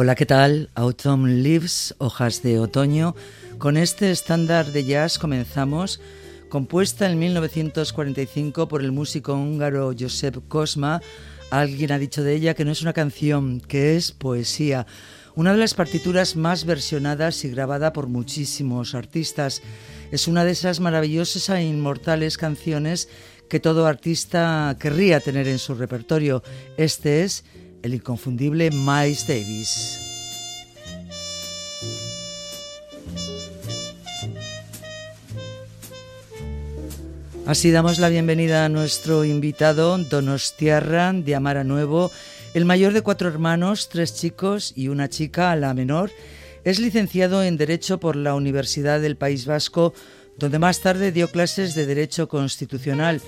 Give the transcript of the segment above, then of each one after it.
Hola, ¿qué tal? Autumn Leaves, hojas de otoño. Con este estándar de jazz comenzamos, compuesta en 1945 por el músico húngaro Josep Kosma. Alguien ha dicho de ella que no es una canción, que es poesía. Una de las partituras más versionadas y grabada por muchísimos artistas. Es una de esas maravillosas e inmortales canciones que todo artista querría tener en su repertorio. Este es el inconfundible Miles Davis. Así damos la bienvenida a nuestro invitado, Donostiarra de Amara Nuevo, el mayor de cuatro hermanos, tres chicos y una chica, la menor. Es licenciado en Derecho por la Universidad del País Vasco, donde más tarde dio clases de Derecho Constitucional.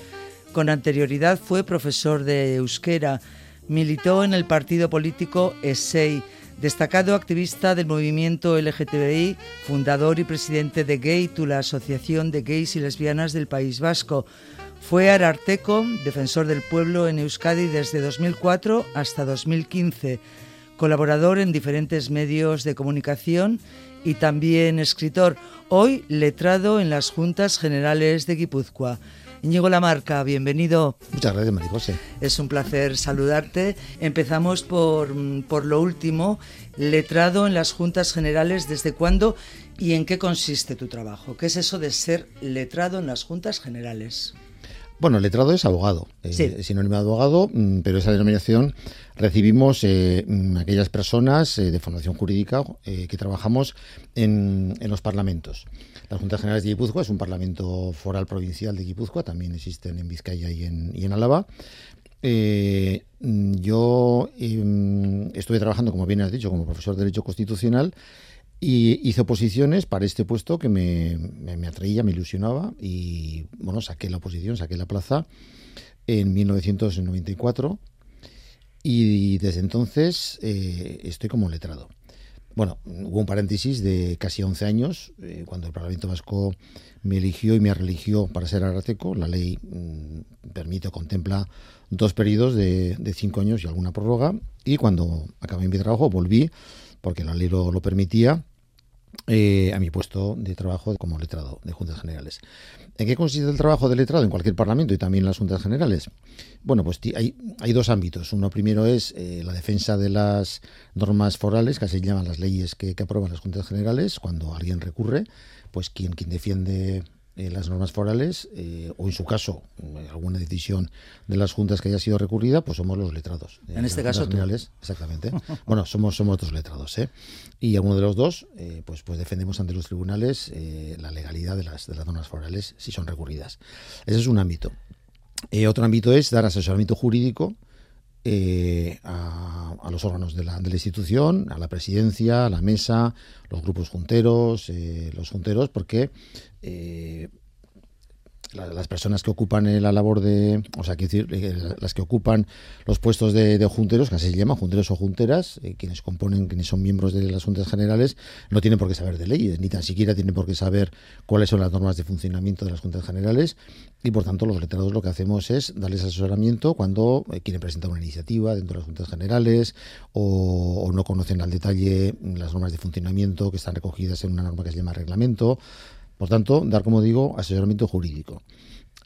Con anterioridad fue profesor de euskera Militó en el partido político ESEI, destacado activista del movimiento LGTBI, fundador y presidente de Gay la Asociación de Gays y Lesbianas del País Vasco. Fue ararteco, defensor del pueblo en Euskadi desde 2004 hasta 2015, colaborador en diferentes medios de comunicación y también escritor, hoy letrado en las Juntas Generales de Guipúzcoa. Íñigo Lamarca, bienvenido. Muchas gracias, Maricose. Es un placer saludarte. Empezamos por, por lo último, letrado en las Juntas Generales, ¿desde cuándo y en qué consiste tu trabajo? ¿Qué es eso de ser letrado en las Juntas Generales? Bueno, letrado es abogado, eh, es sinónimo de abogado, mm, pero esa denominación recibimos eh, mm, aquellas personas eh, de formación jurídica que trabajamos en, en los parlamentos. Las Juntas Generales de Guipúzcoa es un parlamento foral provincial de Guipúzcoa, también existen en Vizcaya y en, y en Álava. Eh, yo em, estuve trabajando, como bien has dicho, como profesor de Derecho Constitucional y hice oposiciones para este puesto que me, me, atraía, me ilusionaba y bueno, saqué la oposición, saqué la plaza en 1994 y desde entonces eh, estoy como letrado. Bueno, hubo un paréntesis de casi 11 años, eh, cuando el Parlamento Vasco me eligió y me religió para ser arateco. La ley mm, permite o contempla dos periodos de, cinco años y alguna prórroga. Y cuando acabé mi trabajo volví, porque la ley lo permitía, eh, a mi puesto de trabajo como letrado de Juntas Generales. ¿En qué consiste el trabajo de letrado en cualquier parlamento y también en las Juntas Generales? Bueno, pues hay, hay dos ámbitos. Uno primero es eh, la defensa de las normas forales, que se llaman las leyes que, que aprueban las Juntas Generales. Cuando alguien recurre, pues quien, quien defiende eh, las normas forales eh, o en su caso eh, alguna decisión de las juntas que haya sido recurrida, pues somos los letrados. En este caso generales, exactamente. bueno, somos somos otros letrados, ¿eh? Y alguno de los dos, pues pues defendemos ante los tribunales la legalidad de las de las normas forales si son recurridas. Ese es un ámbito. otro ámbito es dar asesoramiento jurídico a, a, los órganos de la, de la, institución, a la presidencia, a la mesa, los grupos junteros, los junteros, porque eh, las personas que ocupan la labor de, o sea, decir, eh, las que ocupan los puestos de, junteros, que así se llaman, junteros o junteras, eh, quienes componen, quienes son miembros de las juntas generales, no tienen por qué saber de leyes, ni tan siquiera tienen por qué saber cuáles son las normas de funcionamiento de las juntas generales, y por tanto los letrados lo que hacemos es darles asesoramiento cuando quieren presentar una iniciativa dentro de las juntas generales o no conocen al detalle las normas de funcionamiento que están recogidas en una norma que se llama reglamento por tanto, dar, como digo, asesoramiento jurídico.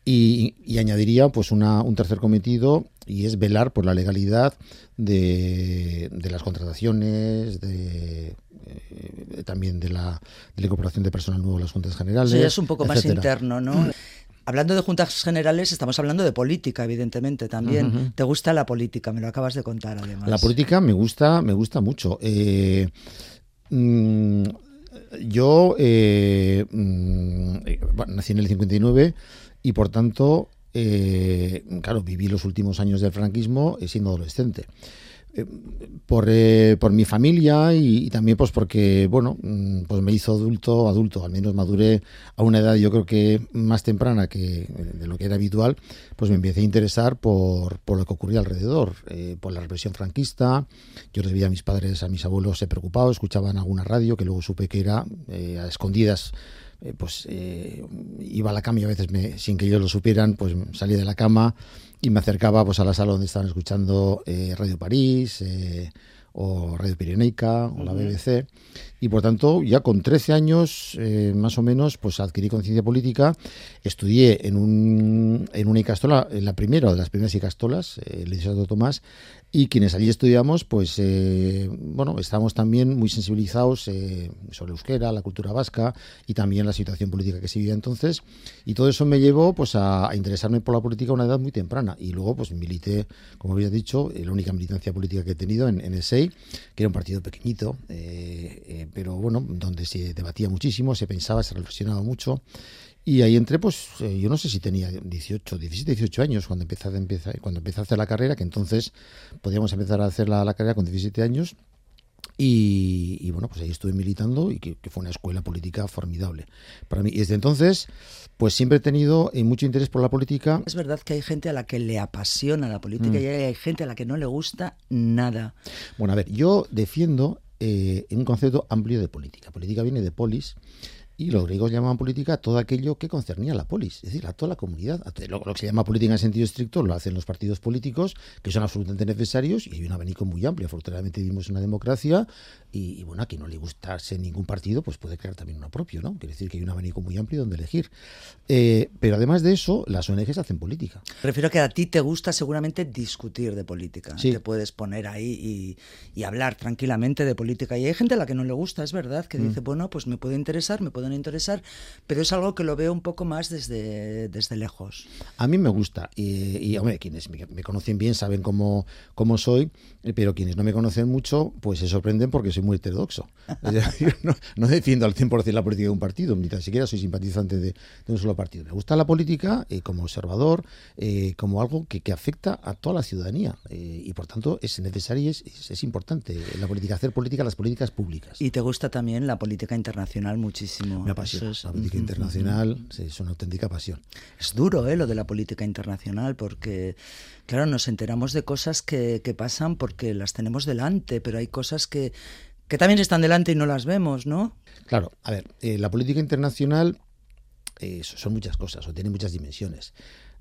Y, añadiría pues un tercer cometido y es velar por la legalidad de, las contrataciones, de, eh, también de la, incorporación de personal nuevo a las juntas generales. Eso es un poco más interno, ¿no? Hablando de juntas generales, estamos hablando de política, evidentemente, también. ¿Te gusta la política? Me lo acabas de contar, además. La política me gusta, me gusta mucho. Eh, mm, yo eh, mm, nací en el 59 y por tanto, claro, viví los últimos años del franquismo siendo adolescente. Eh, por, eh, por, mi familia y, también pues porque bueno mm, pues me hizo adulto adulto al menos maduré a una edad yo creo que más temprana que de lo que era habitual pues me empecé a interesar por, por lo que ocurría alrededor eh, por la represión franquista. Yo les a mis padres a mis abuelos se preocupaban escuchaban alguna radio que luego supe que era a escondidas pues iba a la cama y a veces me, sin que ellos lo supieran pues salía de la cama y me acercaba pues, a la sala donde estaban escuchando eh, Radio París eh, o Radio Pireneica o la BBC y por tanto ya con 13 años eh, más o menos pues adquirí conciencia política. Estudié en un en una icastola en la primera de las primeras icastolas el Liceo Tomás y quienes allí estudiamos, pues eh, bueno, estamos también muy sensibilizados eh, sobre euskera, la cultura vasca y también la situación política que se vivía entonces. Y todo eso me llevó pues a, interesarme por la política a una edad muy temprana. Y luego pues milité, como había dicho, la única militancia política que he tenido en, en el que era un partido pequeñito, eh, pero bueno, donde se debatía muchísimo, se pensaba, se reflexionaba mucho. Y ahí entré, pues eh, yo no sé si tenía 18, 17, 18 años cuando empecé, a, cuando empecé a hacer la carrera, que entonces podíamos empezar a hacer la, carrera con 17 años. Y, bueno, pues ahí estuve militando y que, fue una escuela política formidable para mí. Y desde entonces, pues siempre he tenido eh, mucho interés por la política. Es verdad que hay gente a la que le apasiona la política mm. y hay gente a la que no le gusta nada. Bueno, a ver, yo defiendo eh, un concepto amplio de política. Política viene de polis y los griegos llamaban política todo aquello que concernía a la polis, es decir, a toda la comunidad. Lo, que se llama política en sentido estricto lo hacen los partidos políticos, que son absolutamente necesarios, y hay un abanico muy amplio. Afortunadamente vivimos una democracia, y, bueno, a quien no le gustase ningún partido, pues puede crear también uno propio, ¿no? Quiere decir que hay un abanico muy amplio donde elegir. Eh, pero además de eso, las ONGs hacen política. Prefiero que a ti te gusta seguramente discutir de política. Te puedes poner ahí y, hablar tranquilamente de política. Y hay gente a la que no le gusta, es verdad, que mm. dice, bueno, pues me puede interesar, me puede interesar, pero es algo que lo veo un poco más desde, desde lejos. A mí me gusta y, hombre, quienes me, conocen bien saben cómo, cómo soy, pero quienes no me conocen mucho, pues se sorprenden porque soy muy heterodoxo. no, defiendo al 100% la política de un partido, ni tan siquiera soy simpatizante de, un solo partido. Me gusta la política eh, como observador, eh, como algo que, que, afecta a toda la ciudadanía eh, y por tanto es necesario y es, es, importante la política, hacer política, las políticas públicas. Y te gusta también la política internacional muchísimo. Me apasiona. la política internacional es una auténtica pasión. Es duro ¿eh? lo de la política internacional porque, claro, nos enteramos de cosas que, pasan porque las tenemos delante, pero hay cosas que, que también están delante y no las vemos, ¿no? Claro, a ver, eh, la política internacional eh, son muchas cosas o tiene muchas dimensiones.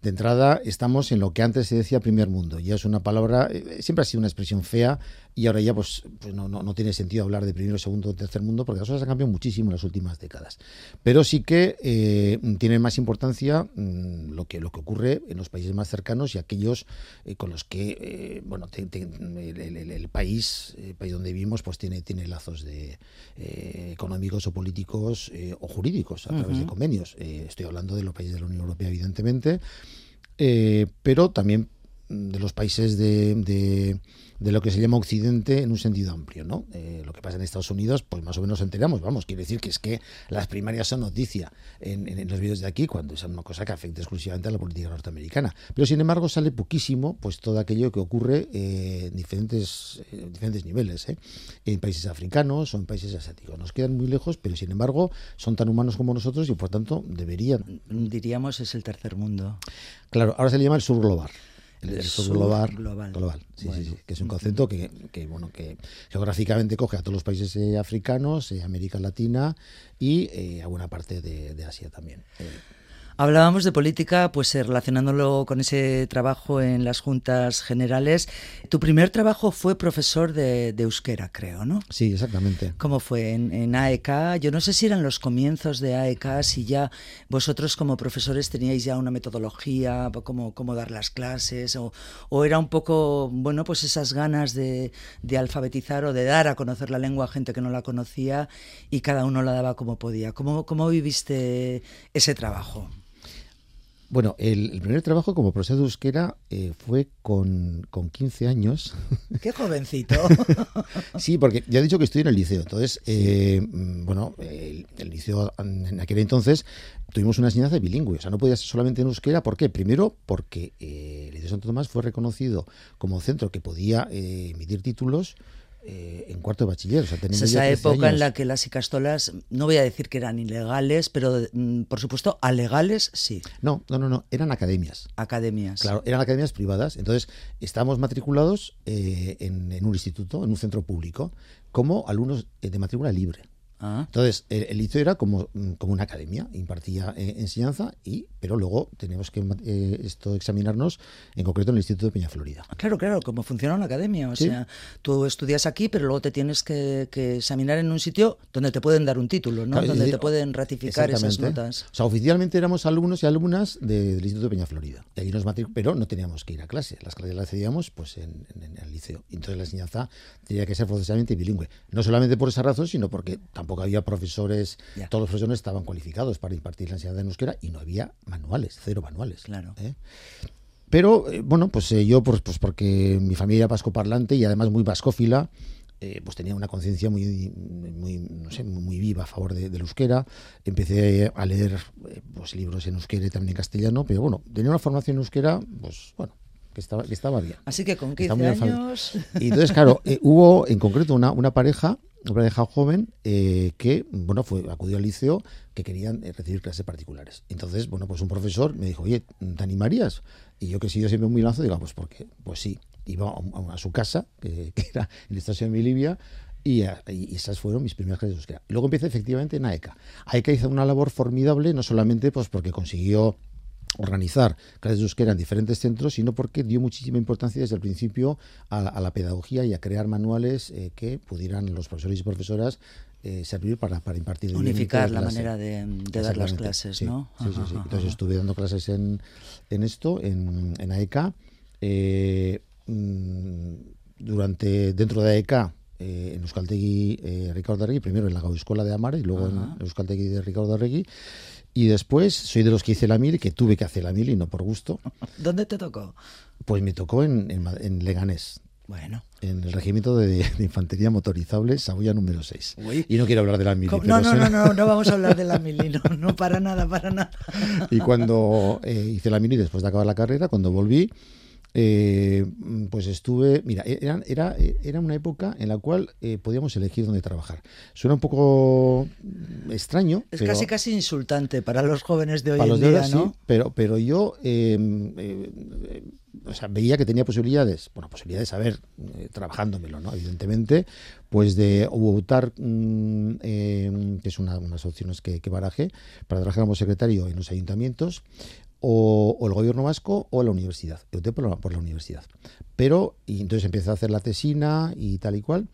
De entrada, estamos en lo que antes se decía primer mundo. Ya es una palabra, eh, siempre ha sido una expresión fea y ahora ya pues, pues no, no, tiene sentido hablar de primero, segundo o tercer mundo porque las cosas han cambiado muchísimo en las últimas décadas. Pero sí que eh, tiene más importancia mm, lo, que, lo que ocurre en los países más cercanos y aquellos eh, con los que bueno, el, país, el país donde vivimos pues tiene, tiene lazos de, económicos o políticos o jurídicos a través de convenios. estoy hablando de los países de la Unión Europea, evidentemente. Eh, pero también de los países de, de lo que se llama Occidente en un sentido amplio, ¿no? Eh, lo que pasa en Estados Unidos, pues más o menos enteramos, vamos, quiere decir que es que las primarias son noticia en, los vídeos de aquí, cuando es una cosa que afecta exclusivamente a la política norteamericana. Pero sin embargo sale poquísimo, pues todo aquello que ocurre eh, en diferentes, eh, diferentes niveles, en países africanos o en países asiáticos. Nos quedan muy lejos, pero sin embargo son tan humanos como nosotros y por tanto deberían. Diríamos es el tercer mundo. Claro, ahora se le llama el sur global. El, sur global, global. Sí, sí, sí, que es un concepto que, que, bueno, que geográficamente coge a todos los países eh, africanos, eh, América Latina y eh, a buena parte de, de Asia también. Hablábamos de política, pues eh, relacionándolo con ese trabajo en las juntas generales. Tu primer trabajo fue profesor de, euskera, creo, ¿no? Sí, exactamente. ¿Cómo fue? En, AEK, yo no sé si eran los comienzos de AEK, si ya vosotros como profesores teníais ya una metodología, cómo, cómo dar las clases, o, o, era un poco, bueno, pues esas ganas de, de alfabetizar o de dar a conocer la lengua a gente que no la conocía y cada uno la daba como podía. ¿Cómo, cómo viviste ese trabajo? Bueno, el, primer trabajo como profesor de euskera eh, fue con, con, 15 años. ¡Qué jovencito! sí, porque ya he dicho que estoy en el liceo. Entonces, eh, mm, bueno, el, liceo en aquel entonces tuvimos una enseñanza bilingüe. O sea, no podía ser solamente en euskera. ¿Por qué? Primero, porque eh, el Liceo Santo Tomás fue reconocido como centro que podía emitir títulos eh, en cuarto de bachiller. O sea, esa época en la que las icastolas, no voy a decir que eran ilegales, pero mm, por supuesto, alegales sí. No, no, no, no, eran academias. Academias. Claro, eran academias privadas. Entonces, estábamos matriculados eh, en, en, un instituto, en un centro público, como alumnos de matrícula libre. Ah. Entonces, el, liceo era como, mm, como una academia, impartía eh, enseñanza, y pero luego teníamos que eh, esto examinarnos en concreto en el Instituto de Peña Florida. Claro, claro, como funciona una academia. O sea, tú estudias aquí, pero luego te tienes que, examinar en un sitio donde te pueden dar un título, ¿no? donde te pueden ratificar esas notas. O sea, oficialmente éramos alumnos y alumnas del Instituto de Peña Florida. Y ahí nos pero no teníamos que ir a clase. Las clases las hacíamos pues, en, el liceo. Entonces la enseñanza tenía que ser forzosamente bilingüe. No solamente por esa razón, sino porque tampoco había profesores, todos los profesores estaban cualificados para impartir la enseñanza en euskera y no había manuales, cero manuales. Claro. ¿eh? Pero, eh, bueno, pues eh, yo, pues, pues porque mi familia vasco parlante y además muy vascófila, pues tenía una conciencia muy, muy, no sé, muy viva a favor de, del euskera. Empecé a leer pues, libros en euskera y también en castellano, pero bueno, tenía una formación en euskera, pues bueno, que estaba, que estaba bien. Así que con 15 años... Y entonces, claro, hubo en concreto una, una pareja una pareja joven eh, que, bueno, fue, acudió al liceo que querían eh, recibir clases particulares. Entonces, bueno, pues un profesor me dijo, oye, ¿te animarías? Y yo que he sido siempre muy lanzo, digo, ah, pues porque, pues sí. Iba a, su casa, que, era en la estación de Milivia, y, y, esas fueron mis primeras clases de euskera. Luego empecé efectivamente en AECA. AECA hizo una labor formidable, no solamente pues porque consiguió organizar clases de euskera en diferentes centros, sino porque dio muchísima importancia desde el principio a, la pedagogía y a crear manuales eh, que pudieran los profesores y profesoras eh, servir para, para impartir unificar la manera de, dar las clases, ¿no? Sí, sí, sí. Entonces estuve dando clases en, en esto, en, en AECA. Eh, mm, durante dentro de AECA en Euskaltegui eh, Ricardo Arregui, primero en la Escuela de Amara y luego en Euskaltegui de Ricardo Arregui. Y después soy de los que hice la mil, que tuve que hacer la mil y no por gusto. ¿Dónde te tocó? Pues me tocó en, en, Leganés. Bueno. En el regimiento de, Infantería Motorizable, Saboya número 6. Y no quiero hablar de la mili. No, no, no, no, no vamos a hablar de la mili, no, no para nada, para nada. Y cuando eh, hice la mili, después de acabar la carrera, cuando volví, eh, pues estuve, mira, e-, era, era, era, una época en la cual eh, podíamos elegir dónde trabajar. Suena un poco extraño. Es casi casi insultante para los jóvenes de hoy en día, ¿no? pero, pero yo em, eh, o sea, veía que tenía posibilidades, bueno, posibilidades, a ver, trabajándomelo, ¿no? Evidentemente, pues de votar, mm, em, que es una, unas opciones que, que barajé, para trabajar como secretario en los ayuntamientos, o, el gobierno vasco o la universidad. Yo opté por la, por la universidad. Pero, y entonces empecé a hacer la tesina y tal y cual,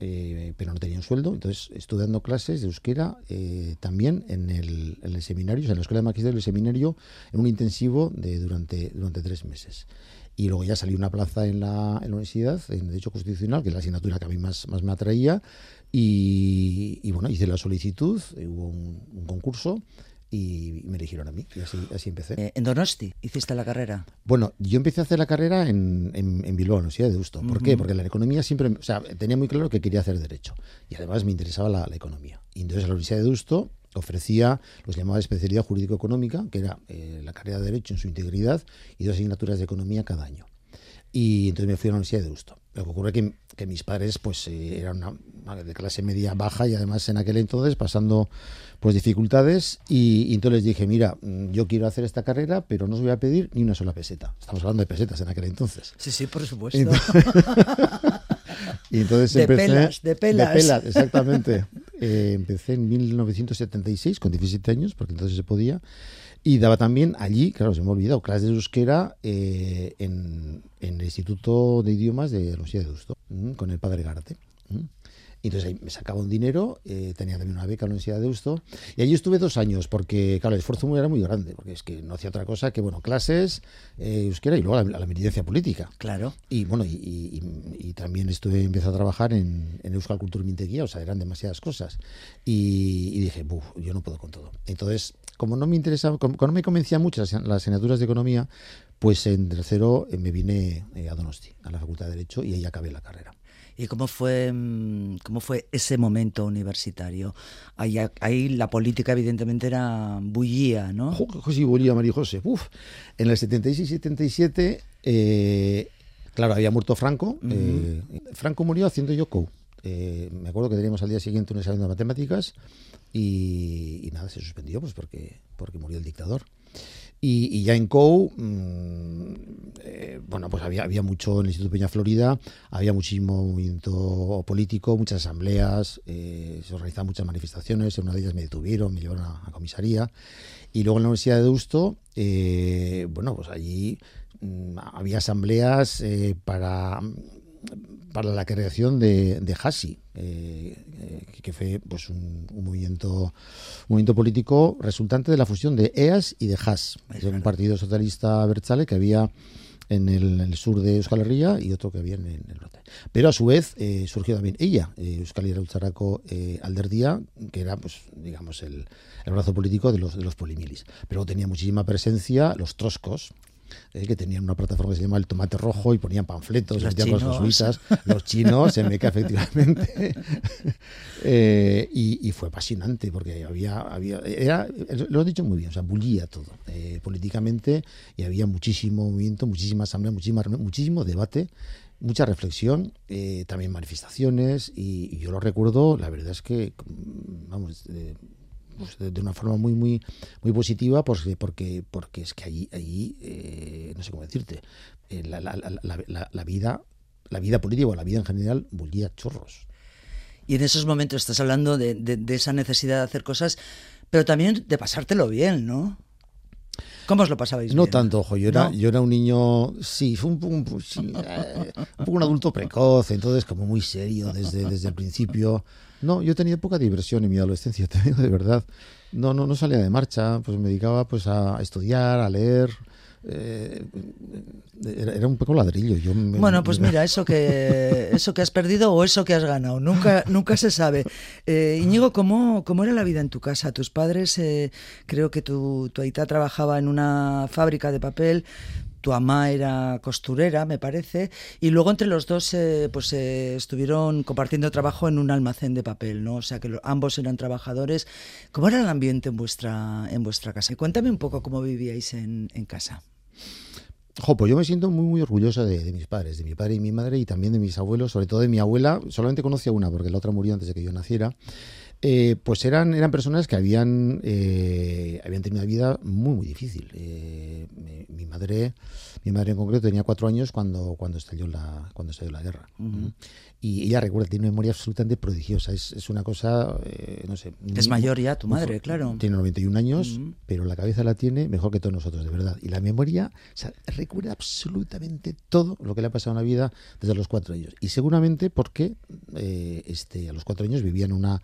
eh, pero no tenía un sueldo. Entonces estuve dando clases de euskera eh, también en el, en el, seminario, en la escuela de magisterio del seminario, en un intensivo de durante, durante tres meses. Y luego ya salí una plaza en la, en la universidad, en Derecho Constitucional, que es la asignatura que a mí más, más me atraía. Y, bueno, hice la solicitud, hubo un concurso y me eligieron a mí y así, así empecé. Eh, ¿En Donosti hiciste la carrera? Bueno, yo empecé a hacer la carrera en, en, en Bilbao, en la Universidad de Deusto. ¿Por qué? Porque la economía siempre, o sea, tenía muy claro que quería hacer derecho y además me interesaba la, economía. Y entonces la Universidad de Deusto ofrecía lo que llamaba especialidad jurídico-económica, que era eh, la carrera de derecho en su integridad y dos asignaturas de economía cada año. Y entonces me fui a la Universidad de Deusto. Lo que ocurre es que, que mis padres pues eh, eran una, de clase media baja y además en aquel entonces pasando pues dificultades y, entonces les dije, mira, mm, yo quiero hacer esta carrera, pero no os voy a pedir ni una sola peseta. Estamos hablando de pesetas en aquel entonces. Sí, sí, por supuesto. y entonces de empecé... Pelas, de pelas. De pelas, exactamente. Eh, empecé en 1976, con 17 años, porque entonces se podía. Y daba también allí, claro, se me ha olvidado, clases de euskera eh, en, el Instituto de Idiomas de la Universidad de Deusto, con el padre Garte. Y entonces ahí me sacaba un dinero, eh, tenía también una beca en la Universidad de Deusto, y allí estuve dos años, porque, claro, el esfuerzo era muy grande, porque es que no hacía otra cosa que, bueno, clases, eh, euskera y luego la, la, militancia política. Claro. Y bueno, y, también estuve, empecé a trabajar en, en Euskal Cultura Minteguía, o sea, eran demasiadas cosas. Y, dije, Buf, yo no puedo con todo. Entonces, como no me interesaba, como, no me convencía mucho las, asignaturas de economía, pues en tercero eh, me vine a Donosti, a la Facultad de Derecho, y ahí acabé la carrera. ¿Y cómo fue, mm, cómo fue ese momento universitario? Ahí, ahí la política evidentemente era bullía, ¿no? Sí, bullía, María José. Uf. En el 76 y 77, eh, claro, había muerto Franco. Eh, Franco murió haciendo Yoko. Eh, me acuerdo que teníamos al día siguiente un examen de matemáticas y, nada, se suspendió pues porque, porque murió el dictador. Y, ya en COU, mm, eh, bueno, pues había, había mucho en el Instituto Peña Florida, había muchísimo movimiento político, muchas asambleas, eh, se organizaban muchas manifestaciones, en una de ellas me detuvieron, me llevaron a, comisaría. Y luego en la Universidad de Deusto, eh, bueno, pues allí mm, había asambleas para para la creación de, de eh, eh, que fue pues un, movimiento movimiento político resultante de la fusión de EAS y de HAS, un partido socialista bertzale que había en el, sur de Euskal Herria y otro que había en, el norte. Pero a su vez eh, surgió también ella, Euskal Herria Utzaraco Alderdía, que era pues digamos el, el, brazo político de los, de los polimilis. Pero tenía muchísima presencia los troscos, eh, que tenían una plataforma que se llama El Tomate Rojo y ponían panfletos, los, chinos. los jesuitas, los chinos, en Meca efectivamente. Eh, y, fue apasionante porque había, había era, lo he dicho muy bien, o sea, bullía todo eh, políticamente y había muchísimo movimiento, muchísima asamblea, muchísima, muchísimo debate mucha reflexión, también manifestaciones, y, yo lo recuerdo, la verdad es que, vamos, pues, de, una forma muy muy muy positiva porque porque porque es que allí allí eh, no sé cómo decirte eh, la, la, la, la, vida la vida política o la vida en general bullía chorros y en esos momentos estás hablando de, de, esa necesidad de hacer cosas pero también de pasártelo bien no ¿Cómo os lo pasabais? No tanto, ojo. Yo era, yo era un niño, sí, fue un, un, eh, un, poco un adulto precoz, entonces como muy serio desde, desde el principio. No, yo tenía poca diversión en mi adolescencia, te digo de verdad. No, no, no salía de marcha, pues me dedicaba pues a estudiar, a leer. Eh, era, un poco ladrillo. Yo bueno, pues mira, eso que eso que has perdido o eso que has ganado, nunca nunca se sabe. Eh, Íñigo, ¿cómo, ¿cómo era la vida en tu casa? Tus padres, eh, creo que tu, tu aita trabajaba en una fábrica de papel, tu ama era costurera, me parece, y luego entre los dos eh, pues eh, estuvieron compartiendo trabajo en un almacén de papel, ¿no? O sea que ambos eran trabajadores. ¿Cómo era el ambiente en vuestra en vuestra casa? Y cuéntame un poco cómo vivíais en, casa. Jo, pues yo me siento muy, muy orgullosa de, mis padres, de mi padre y mi madre, y también de mis abuelos, sobre todo de mi abuela. Solamente conocía una, porque la otra murió antes de que yo naciera. Eh, pues eran, eran personas que habían, eh, habían tenido una vida muy, muy difícil. Eh, mi, madre, mi madre en concreto tenía cuatro años cuando, cuando, estalló, la, cuando estalló la guerra. Y ella recuerda, tiene una memoria absolutamente prodigiosa. Es, es una cosa, no sé. Es mayor ya tu madre, claro. Tiene 91 años, pero la cabeza la tiene mejor que todos nosotros, de verdad. Y la memoria, recuerda absolutamente todo lo que le ha pasado en la vida desde los cuatro años. Y seguramente porque este, a los cuatro años vivía en una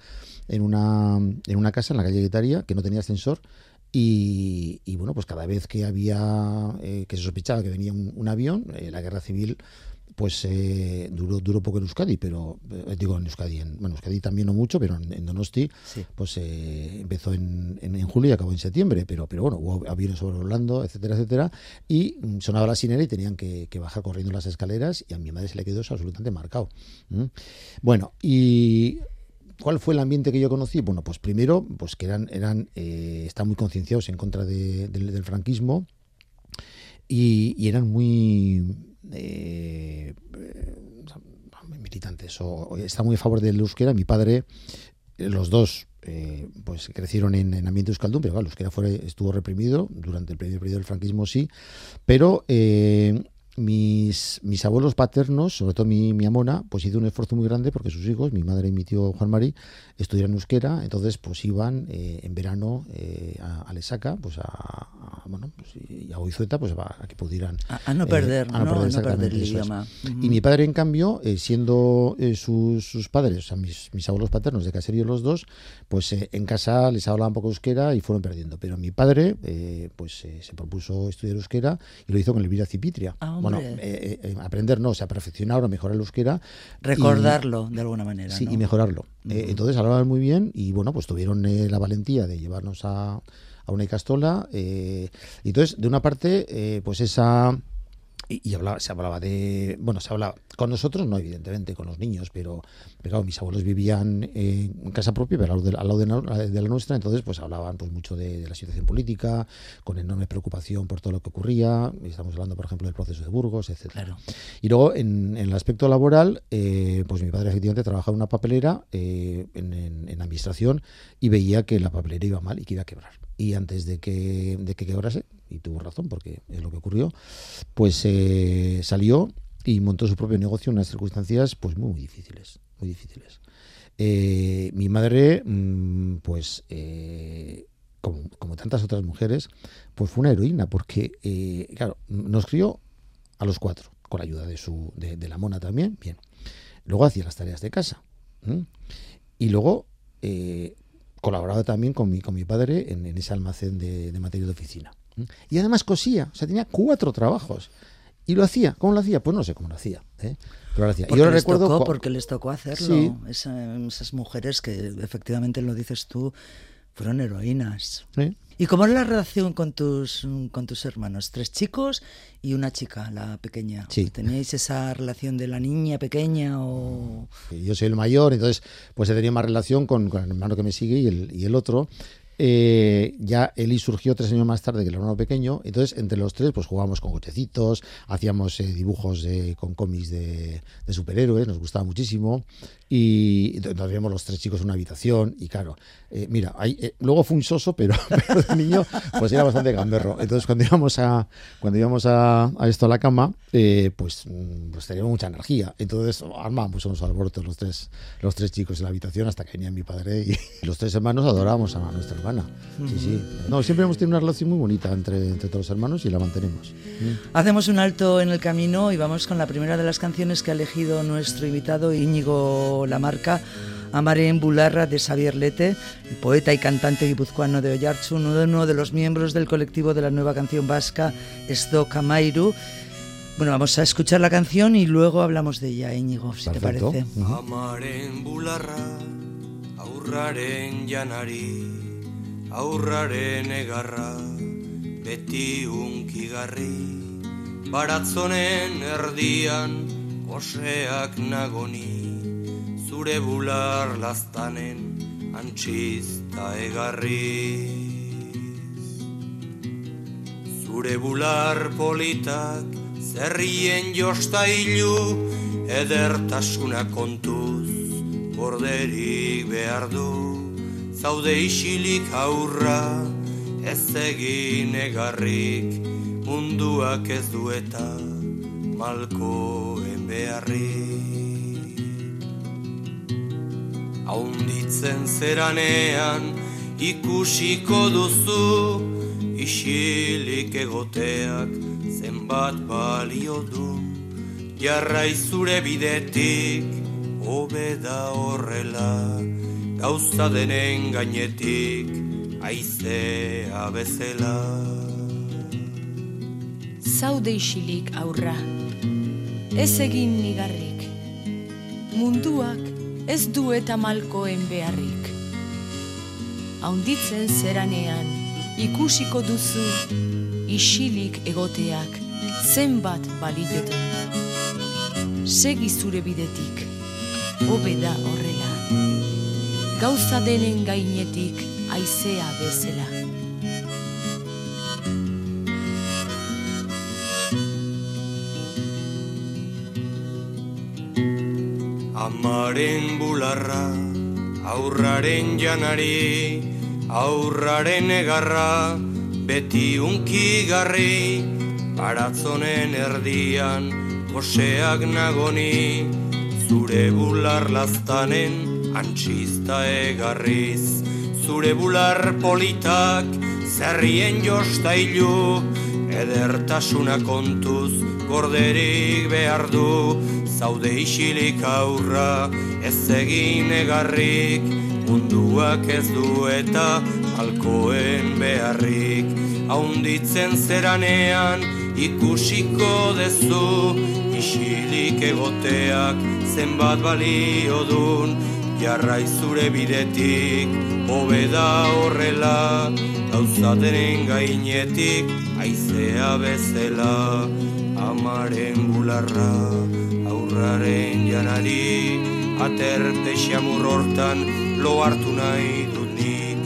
en una, en una casa en la calle Guetaria que no tenía ascensor y, bueno, pues cada vez que había, eh, que se sospechaba que venía un, avión, eh, la guerra civil pues eh, duró, duró poco en Euskadi, pero digo en Euskadi, en, bueno, Euskadi también no mucho, pero en, Donosti pues empezó en, en, julio y acabó en septiembre, pero, pero bueno, hubo aviones sobrevolando, etcétera, etcétera, y mm, sonaba la sinera y tenían que, bajar corriendo las escaleras y a mi madre se le quedó eso absolutamente marcado. Bueno, y ¿Cuál fue el ambiente que yo conocí? Bueno, pues primero, pues que eran, eran eh, están muy concienciados en contra del franquismo y, eran muy eh, militantes o, está muy a favor del euskera. Mi padre, los dos, eh, pues crecieron en, en ambiente euskaldun, pero claro, el euskera fue, estuvo reprimido durante el periodo del franquismo, sí, pero eh, mis, mis abuelos paternos, sobre todo mi, mi amona, pues hizo un esfuerzo muy grande porque sus hijos, mi madre y mi tío Juan Mari, estudiaron euskera, entonces pues iban eh, en verano eh, a, a, Lesaca, pues a, bueno, pues, y a Goizueta, pues a que pudieran... A, no perder, a no, perder, el idioma. Y mi padre, en cambio, siendo sus, sus, padres, o sea, mis, mis, abuelos paternos de caserío los dos, pues en casa les hablaban poco euskera y fueron perdiendo. Pero mi padre, pues se propuso estudiar euskera y lo hizo con el Vira Cipitria. Ah, bueno, aprender no, o sea, perfeccionar o mejorar el euskera. Recordarlo, de alguna manera. Sí, y mejorarlo. entonces hablaban muy bien y, bueno, pues tuvieron la valentía de llevarnos a, a una Icastola. Eh, y entonces, de una parte, eh, pues esa y, hablaba, se hablaba de, bueno, se hablaba con nosotros, no evidentemente, con los niños, pero, pero mis abuelos vivían en casa propia, pero al lado, de, la, nuestra, entonces pues hablaban pues mucho de, la situación política, con enorme preocupación por todo lo que ocurría, estamos hablando por ejemplo del proceso de Burgos, etcétera. Y luego en, el aspecto laboral, eh, pues mi padre efectivamente trabajaba en una papelera eh, en, en administración y veía que la papelera iba mal y que iba a quebrar y antes de que, de que quebrase, y tuvo razón porque es lo que ocurrió, pues eh, salió y montó su propio negocio en unas circunstancias pues muy, difíciles, muy difíciles. Eh, mi madre, mm, pues eh, como, tantas otras mujeres, pues fue una heroína porque, claro, nos crió a los cuatro, con la ayuda de, su, de, la mona también, bien. Luego hacía las tareas de casa. Y luego colaboraba también con mi, con mi padre en, ese almacén de, de material de oficina. Y además cosía, o sea, tenía cuatro trabajos. Y lo hacía. ¿Cómo lo hacía? Pues no sé cómo lo hacía. ¿eh? Pero lo hacía. Porque yo les recuerdo. Tocó, porque les tocó hacerlo. esas mujeres que efectivamente lo dices tú, fueron heroínas. ¿Y cómo es la relación con tus, con tus hermanos? Tres chicos y una chica, la pequeña. Sí. ¿Teníais esa relación de la niña pequeña o...? Yo soy el mayor, entonces pues he tenido más relación con, con el hermano que me sigue y el, y el otro. Eh, ya Eli surgió tres años más tarde que el hermano pequeño, entonces entre los tres pues jugábamos con cochecitos, hacíamos eh, dibujos con cómics de, superhéroes, nos gustaba muchísimo y nos los tres chicos en una habitación y claro, eh, mira, luego fue un soso, pero, de niño pues era bastante gamberro. Entonces cuando íbamos a cuando íbamos a, esto a la cama, pues, pues teníamos mucha energía. Entonces armábamos unos alborotos los tres, los tres chicos en la habitación hasta que venía mi padre y, los tres hermanos adorábamos a nuestra hermana. Sí, sí. No, siempre hemos tenido una relación muy bonita entre, entre todos los hermanos y la mantenemos. Hacemos un alto en el camino y vamos con la primera de las canciones que ha elegido nuestro invitado Íñigo Lamarca. Amaré en Bularra de Xavier Lete, el poeta y cantante guipuzcoano de Oyarchu, uno de los miembros del colectivo de la nueva canción vasca Esdo Kamairu. Bueno, vamos a escuchar la canción y luego hablamos de ella, Íñigo, si te parece. Amaren bularra, aurraren janari, aurraren egarra, beti unkigarri, baratzonen erdian, oseak nagoni, zure bular lastanen, antxizta egarri. Zure bular politak, zerrien jostailu, edertasuna kontuz, borderik behar du zaude isilik aurra, ez egin egarrik, munduak ez dueta, malkoen beharrik. Haunditzen zeranean, ikusiko duzu, isilik egoteak, zenbat balio du, jarraizure bidetik, hobeda horrela, gauza denen gainetik aizea bezela. Zaude isilik aurra, ez egin nigarrik, munduak ez du eta malkoen beharrik. Haunditzen zeranean ikusiko duzu isilik egoteak zenbat balioten. Segi zure bidetik, hobeda horrela gauza denen gainetik aizea bezela. Amaren bularra, aurraren janari, aurraren egarra, beti unki garri, baratzonen erdian, koseak nagoni, zure bular lastanen, antxista egarriz, zure bular politak, zerrien jostailu, edertasuna kontuz, gorderik behar du, zaude isilik aurra, ez egin egarrik, munduak ez du eta alkoen beharrik, haunditzen zeranean, ikusiko dezu, isilik egoteak, zenbat balio dun, jarrai zure bidetik, hobeda horrela, gauzateren gainetik, aizea bezela, amaren bularra, aurraren janari, aterpe xamur hortan, lo hartu nahi dut nik,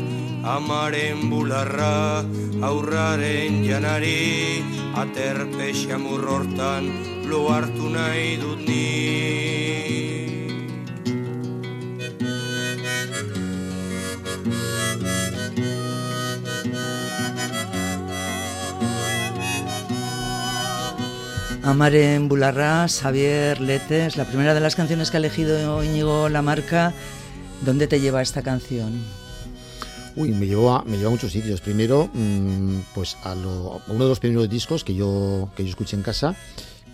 amaren bularra, aurraren janari, aterpe xamur hortan, lo hartu nahi dut nik. Amare en Bularra, Xavier Letes, la primera de las canciones que ha elegido Íñigo Lamarca. ¿Dónde te lleva esta canción? Uy, me llevó a, me llevó a muchos sitios. Primero, mmm, pues a, lo, a, uno de los primeros discos que yo, que yo escuché en casa.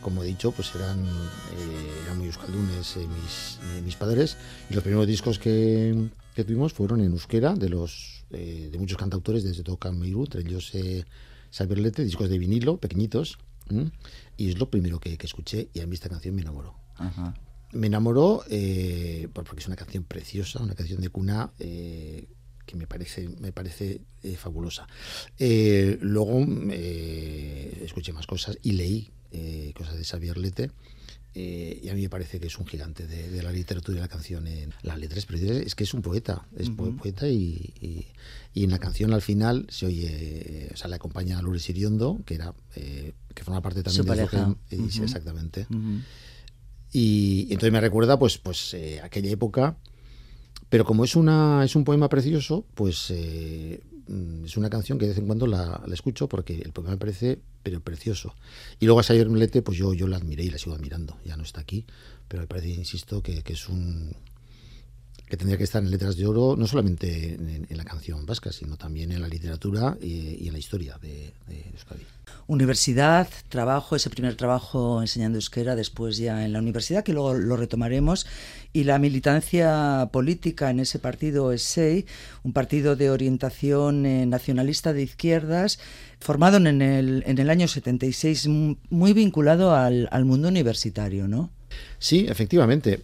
Como he dicho, pues eran, eh, eran muy euskaldunes eh, mis, eh, mis padres. Y los primeros discos que, que tuvimos fueron en euskera, de los eh, de muchos cantautores desde Tocan Meiru, entre ellos Xavier Lete, discos de vinilo, pequeñitos. Y es lo primero que, que, escuché y a mí esta canción me enamoró. Ajá. Me enamoró eh, porque es una canción preciosa, una canción de cuna eh, que me parece, me parece eh, fabulosa. luego escuché más cosas y leí cosas de Xavier Lete. y a mí me parece que es un gigante de, de la literatura y la canción en las letras, pero es que es un poeta, es uh -huh. poeta y, y, y, en la canción al final se oye, o sea, le acompaña a Lourdes Iriondo, que era que forma parte también Su de pareja. Que, uh -huh. sí, exactamente. Uh -huh. y, y, entonces me recuerda pues pues eh, aquella época pero como es una es un poema precioso pues eh, es una canción que de vez en cuando la, la, escucho porque el poema me parece pero precioso y luego a Sayer Melete pues yo yo la admiré y la sigo admirando ya no está aquí pero me parece insisto que, que es un que tendría que estar en letras de oro, no solamente en, en la canción vasca, sino también en la literatura y, y en la historia de, de, Euskadi. Universidad, trabajo, ese primer trabajo enseñando euskera, después ya en la universidad, que luego lo retomaremos, y la militancia política en ese partido ESEI, un partido de orientación eh, nacionalista de izquierdas, formado en el, en el año 76, muy vinculado al, al mundo universitario, ¿no? Sí, efectivamente.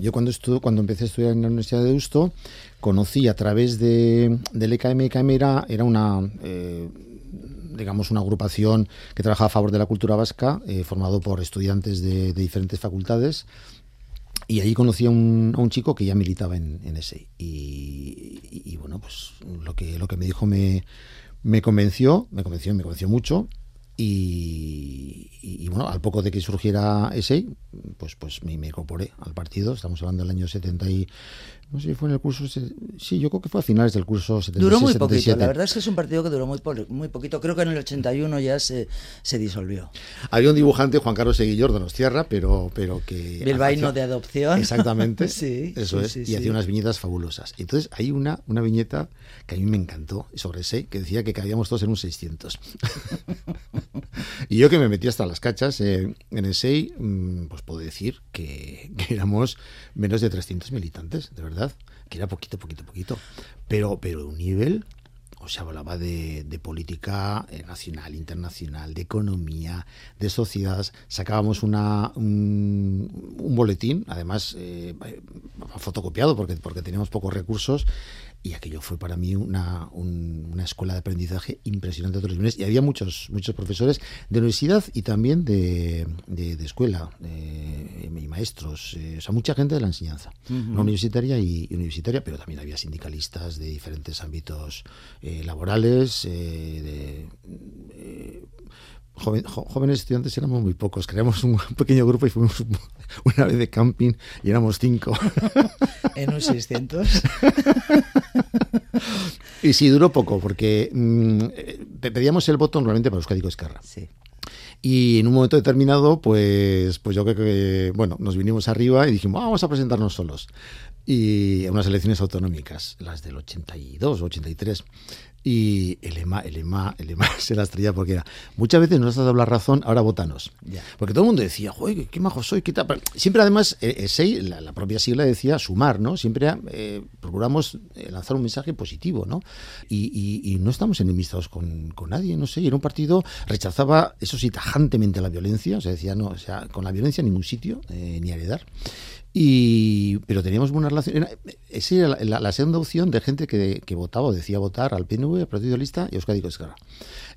Yo cuando estuve, cuando empecé a estudiar en la Universidad de Deusto, conocí a través de, del EKM, EKM era, era una, eh, digamos, una agrupación que trabajaba a favor de la cultura vasca, eh, formado por estudiantes de, diferentes facultades. Y ahí conocí a un, a un chico que ya militaba en, ese. Y, y, bueno, pues lo que, lo que me dijo me convenció, me convenció, me convenció mucho. Y, bueno, al poco de que surgiera ese, pues, pues me, me, incorporé al partido. Estamos hablando del año 70 y... No sé si fue en el curso... Sí, yo creo que fue a finales del curso 76, Duró muy 77. poquito. La verdad es que es un partido que duró muy, muy poquito. Creo que en el 81 ya se, se disolvió. Había un dibujante, Juan Carlos Seguillor, de Nostierra, pero, pero que... Bilbaíno de adopción. Exactamente. sí. Eso sí, es. Sí, y sí. hacía unas viñetas fabulosas. Entonces hay una, una viñeta que a mí me encantó sobre ese, que decía que cabíamos todos en un 600. y yo que me metí hasta las cachas eh, en el SEI, pues puedo decir que, que, éramos menos de 300 militantes, de verdad, que era poquito, poquito, poquito, pero, pero un nivel, o sea, hablaba de, de política eh, nacional, internacional, de economía, de sociedad, sacábamos una, un, un boletín, además eh, fotocopiado porque, porque teníamos pocos recursos, y aquello fue para mí una, un, una escuela de aprendizaje impresionante de otros niveles. Y había muchos, muchos profesores de universidad y también de, de, de escuela, de, y maestros, eh, o sea, mucha gente de la enseñanza, uh -huh. no universitaria y, y, universitaria, pero también había sindicalistas de diferentes ámbitos eh, laborales, eh, de Joven, jóvenes estudiantes éramos muy pocos, creamos un pequeño grupo y fuimos una vez de camping y éramos cinco. en un 600. y sí, duró poco, porque mmm, pedíamos el voto normalmente para Euskadi Esquerra. Sí. Y en un momento determinado, pues, pues yo creo que, bueno, nos vinimos arriba y dijimos, vamos a presentarnos solos. Y en unas elecciones autonómicas, las del 82 o 83. Y el lema, el lema, el lema se la estrella porque era, muchas veces nos has dado la razón, ahora votanos. Porque todo el mundo decía, joder, qué majo soy, qué tal. siempre además, eh, eh la, propia sigla decía sumar, ¿no? Siempre eh, procuramos eh, lanzar un mensaje positivo, ¿no? Y, no estamos enemistados con, con, nadie, no sé. Y era un partido, rechazaba, eso sí, tajantemente la violencia, o sea, decía, no, o sea, con la violencia en ningún sitio, ni heredar. Y, pero teníamos buena relación. Esa era la, segunda opción de gente que, que, votaba o decía votar al PNV, al Partido Lista y a Euskadi Esquerra.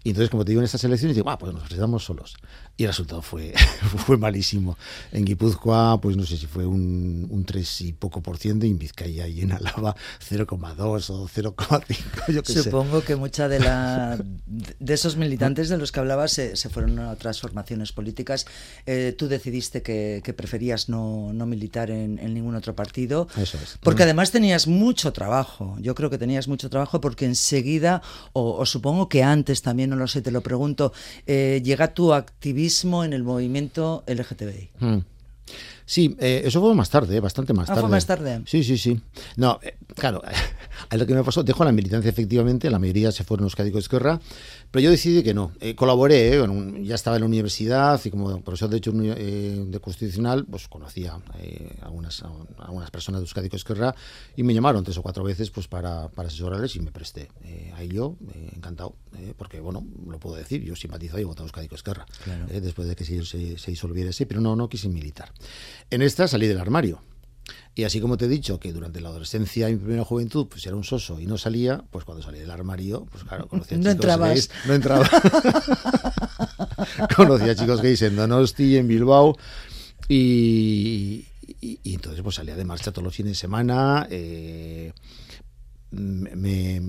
Y entonces, como te digo, en estas elecciones, digo, ah, pues nos presentamos solos. Y el resultado fue, fue malísimo. En Guipúzcoa, pues no sé si fue un, un 3 y poco por ciento, y en Vizcaya y en Álava 0,2 o 0,5, yo qué Supongo que mucha de la de esos militantes de los que hablabas se, se fueron a otras formaciones políticas. Eh, tú decidiste que, que preferías no, no militar en, en, ningún otro partido. Eso es. Porque además tenías mucho trabajo. Yo creo que tenías mucho trabajo porque enseguida, o, o supongo que antes también, no lo sé, te lo pregunto, eh, llega tu activismo en el movimiento LGTBI. Hmm. Sí, eh, eso fue más tarde, bastante más tarde. Ah, fue más tarde. Sí, sí, sí. No, eh, claro, a lo que me pasó, dejo la militancia efectivamente, la mayoría se fueron los de Esquerra, pero yo decidí que no. Eh, colaboré, eh, ya estaba en la universidad y como profesor de hecho eh, de constitucional, pues conocía algunas, algunas personas de Euskadi Esquerra y me llamaron tres o cuatro veces pues para, para asesorarles y me presté. ahí yo, encantado, porque bueno, lo puedo decir, yo simpatizo y he votado Euskadi Esquerra, después de que se, se, se disolviera ese, pero no, no quise militar. En esta salí del armario. Y así como te he dicho que durante la adolescencia y mi primera juventud pues era un soso y no salía, pues cuando salí del armario, pues claro, conocía no chicos gays. No entraba. conocía chicos gays en Donosti, en Bilbao. Y, entonces pues salía de marcha todos los fines de semana. Eh, me,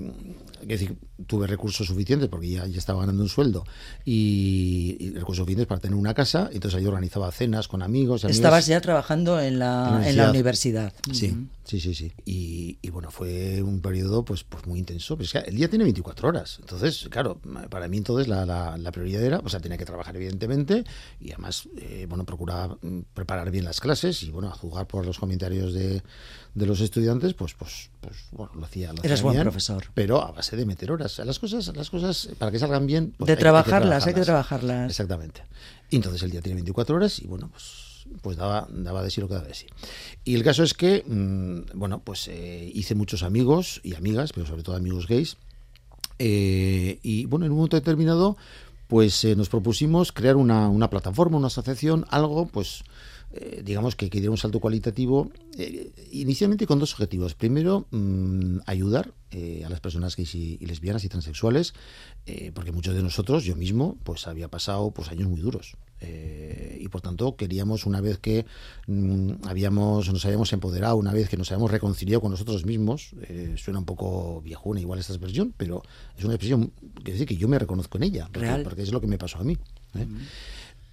decir, tuve recursos suficientes porque ya, ya, estaba ganando un sueldo y, recursos suficientes para tener una casa. Entonces yo organizaba cenas con amigos. Estabas ya trabajando en la, en la universidad. Sí, sí, sí, sí. Y, bueno, fue un periodo pues, pues muy intenso. Pues, el día tiene 24 horas. Entonces, claro, para mí entonces la, la, prioridad era, o sea, tenía que trabajar evidentemente y además, eh, bueno, procuraba mm, preparar bien las clases y bueno, a jugar por los comentarios de, de los estudiantes, pues, pues, pues bueno, lo hacía. Lo Eres buen profesor. Pero a base de meter horas. Las cosas, las cosas para que salgan bien. Pues de trabajarlas, hay que trabajarlas. Exactamente. Y entonces el día tiene 24 horas y bueno, pues pues daba, daba de sí lo que daba de sí. Y el caso es que, mm, bueno, pues eh, hice muchos amigos y amigas, pero sobre todo amigos gays. Eh, y bueno, en un momento determinado, pues eh, nos propusimos crear una, una plataforma, una asociación, algo, pues eh, digamos que, que diera un salto cualitativo, eh, inicialmente con dos objetivos. Primero, mm, ayudar eh, a las personas gays y, lesbianas y transexuales, porque muchos de nosotros, yo mismo, pues había pasado pues años muy duros. y por tanto queríamos, una vez que mm, habíamos, nos habíamos empoderado, una vez que nos habíamos reconciliado con nosotros mismos, suena un poco viejuna igual esta expresión, pero es una expresión que decir que yo me reconozco en ella, porque, es lo que me pasó a mí.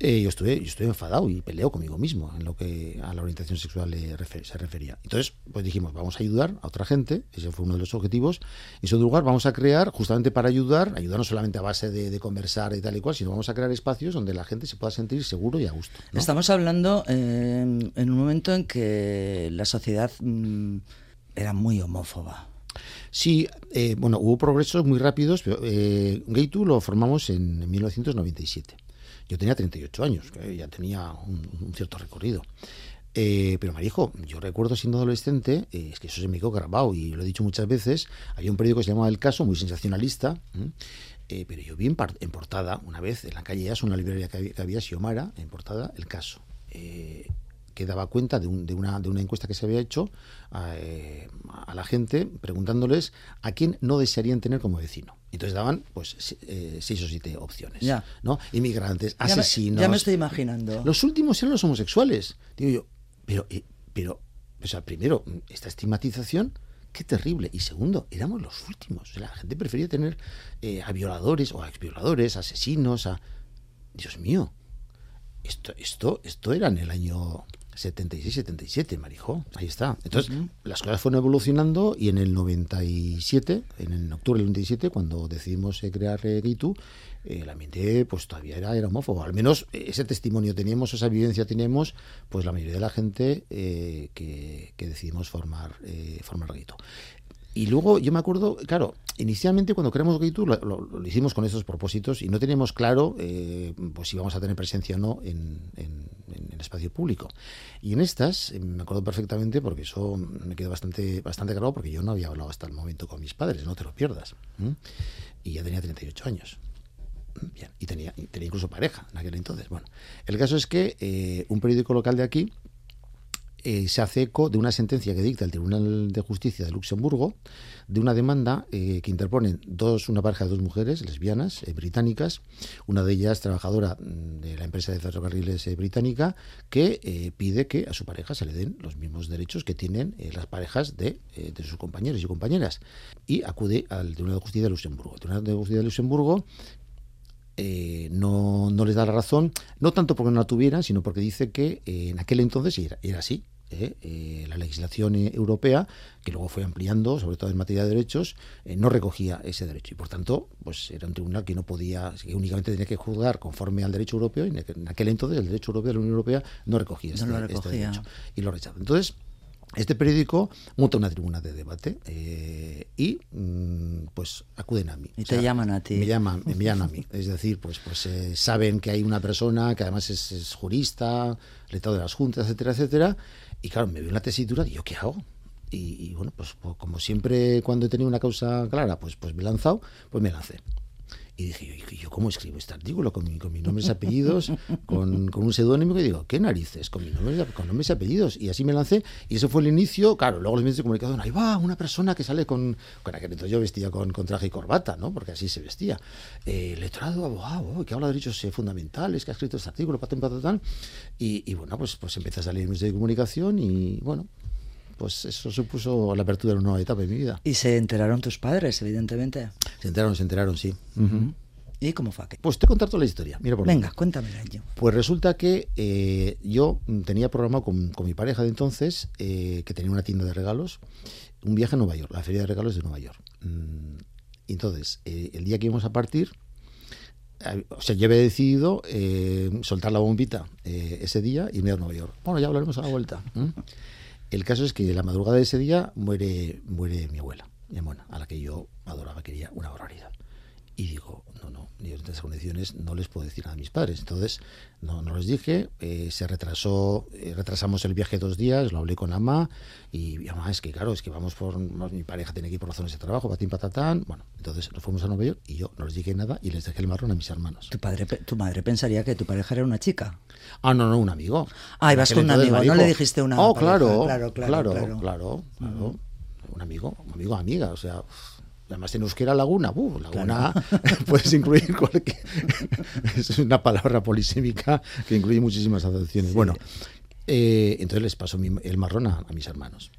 Eh, yo, estuve, yo estuve enfadado y peleo conmigo mismo en lo que a la orientación sexual se refería. Entonces, pues dijimos, vamos a ayudar a otra gente, ese fue uno de los objetivos. En segundo lugar, vamos a crear, justamente para ayudar, ayudar no solamente a base de, conversar y tal y cual, sino vamos a crear espacios donde la gente se pueda sentir seguro y a gusto. Estamos hablando eh, en un momento en que la sociedad mm, era muy homófoba. Sí, eh, bueno, hubo progresos muy rápidos, pero eh, Gay2 lo formamos en 1997. Yo tenía 38 años, ya tenía un, cierto recorrido. Eh, pero Marijo, yo recuerdo siendo adolescente, eh, es que eso se me quedó grabado y lo he dicho muchas veces, había un periódico que se llamaba El Caso, muy sensacionalista, eh, pero yo vi en, portada, una vez en la calle es una librería que había, que había Xiomara, en portada, El Caso que daba cuenta de, de, una, de una encuesta que se había hecho eh, a, la gente preguntándoles a quién no desearían tener como vecino. Entonces daban pues eh, seis o siete opciones. Ya. ¿no? Inmigrantes, asesinos. Ya me, estoy imaginando. Los últimos eran los homosexuales. Digo yo, pero, eh, pero, o sea, primero, esta estigmatización, qué terrible. Y segundo, éramos los últimos. la gente prefería tener a violadores o a exvioladores, asesinos, a... Dios mío, esto, esto, esto era en el año 76-77, Marijo. Ahí está. Entonces, las cosas fueron evolucionando y en el 97, en el octubre del 97, cuando decidimos eh, crear eh, Gitu, eh, el ambiente pues todavía era, era homófobo. Al menos ese testimonio teníamos, esa vivencia teníamos, pues la mayoría de la gente que, que, decidimos formar, formar Gitu. Y luego yo me acuerdo, claro, inicialmente cuando creamos Gaitu lo, lo, hicimos con esos propósitos y no teníamos claro eh, pues si íbamos a tener presencia o no en, el espacio público. Y en estas eh, me acuerdo perfectamente porque eso me quedó bastante, bastante claro porque yo no había hablado hasta el momento con mis padres, no te lo pierdas. Y ya tenía 38 años. Bien, y tenía, tenía incluso pareja en aquel entonces. Bueno, el caso es que eh, un periódico local de aquí eh, se hace eco de una sentencia que dicta el Tribunal de Justicia de Luxemburgo de una demanda eh, que interponen dos, una pareja de dos mujeres lesbianas eh, británicas, una de ellas trabajadora mm, de la empresa de ferrocarriles británica, que pide que a su pareja se le den los mismos derechos que tienen las parejas de, de, sus compañeros y compañeras. Y acude al Tribunal de Justicia de Luxemburgo. El Tribunal de Justicia de Luxemburgo no, no, les da la razón, no tanto porque no la tuvieran, sino porque dice que en aquel entonces era, era así, ¿eh? Eh, la legislación eh, europea, que luego fue ampliando, sobre todo en materia de derechos, no recogía ese derecho. Y por tanto, pues era un tribunal que no podía, que únicamente tenía que juzgar conforme al derecho europeo, y en aquel entonces el derecho europeo de la Unión Europea no recogía, este, este derecho. Y lo rechazó. Entonces, este periódico monta una tribuna de debate y mm, pues acuden a mí. Y te llaman a ti. Me llaman, me llaman a mí. Es decir, pues, pues saben que hay una persona que además es, es jurista, letrado de las juntas, etcétera, etcétera, y claro, me veo en la tesitura y yo, ¿qué hago? Y, bueno, pues, pues, como siempre cuando he tenido una causa clara, pues, pues me he lanzado, pues me lancé. Y dije, ¿y yo cómo escribo este artículo? Con, mi, con mis nombres y apellidos, con, con, un seudónimo, y digo, ¿qué narices? Con, mis nombres, con nombres y apellidos. Y así me lancé, y eso fue el inicio. Claro, luego los medios de comunicación, ahí va, una persona que sale con. Con aquel entonces yo vestía con, con, traje y corbata, ¿no? Porque así se vestía. Eh, letrado, abogado, que habla de derechos eh, fundamentales, que ha escrito este artículo, patán, patán. Y, y bueno, pues, pues empecé a salir en medios de comunicación, y bueno, pues eso supuso la apertura de una nueva etapa en mi vida. Y se enteraron tus padres, evidentemente. Se enteraron, se enteraron, sí. ¿Y cómo fue? Pues te contar toda la historia. Mira por Venga, cuéntame yo. Pues resulta que eh, yo tenía programado con, mi pareja de entonces, eh, que tenía una tienda de regalos, un viaje a Nueva York, la feria de regalos de Nueva York. Mm, entonces, eh, el día que íbamos a partir, o sea, yo había decidido soltar la bombita ese día y irme a Nueva York. Bueno, ya hablaremos a la vuelta. El caso es que la madrugada de ese día muere, muere mi abuela, mi a la que yo adoraba, quería una barbaridad. Y digo, no, no, estas condiciones no les puedo decir nada a mis padres. Entonces, no, no les dije, eh, se retrasó, eh, retrasamos el viaje dos días, lo hablé con Ama, y además es que claro, es que vamos por, mi pareja tiene que ir por razones de trabajo, patín patatán, bueno, entonces nos fuimos a Nueva York y yo no les dije nada y les dejé el marrón a mis hermanos. ¿Tu, padre, tu madre pensaría que tu pareja era una chica? Ah, no, no, un amigo. Ah, ibas con un amigo, no le dijiste una Oh, claro, claro, claro, claro, claro, un amigo, un amigo, amiga, o sea... Además, en euskera laguna, uh, laguna puedes incluir cualquier. es una palabra polisémica que incluye muchísimas acepciones. Bueno, eh, entonces les paso el marrón a, mis hermanos.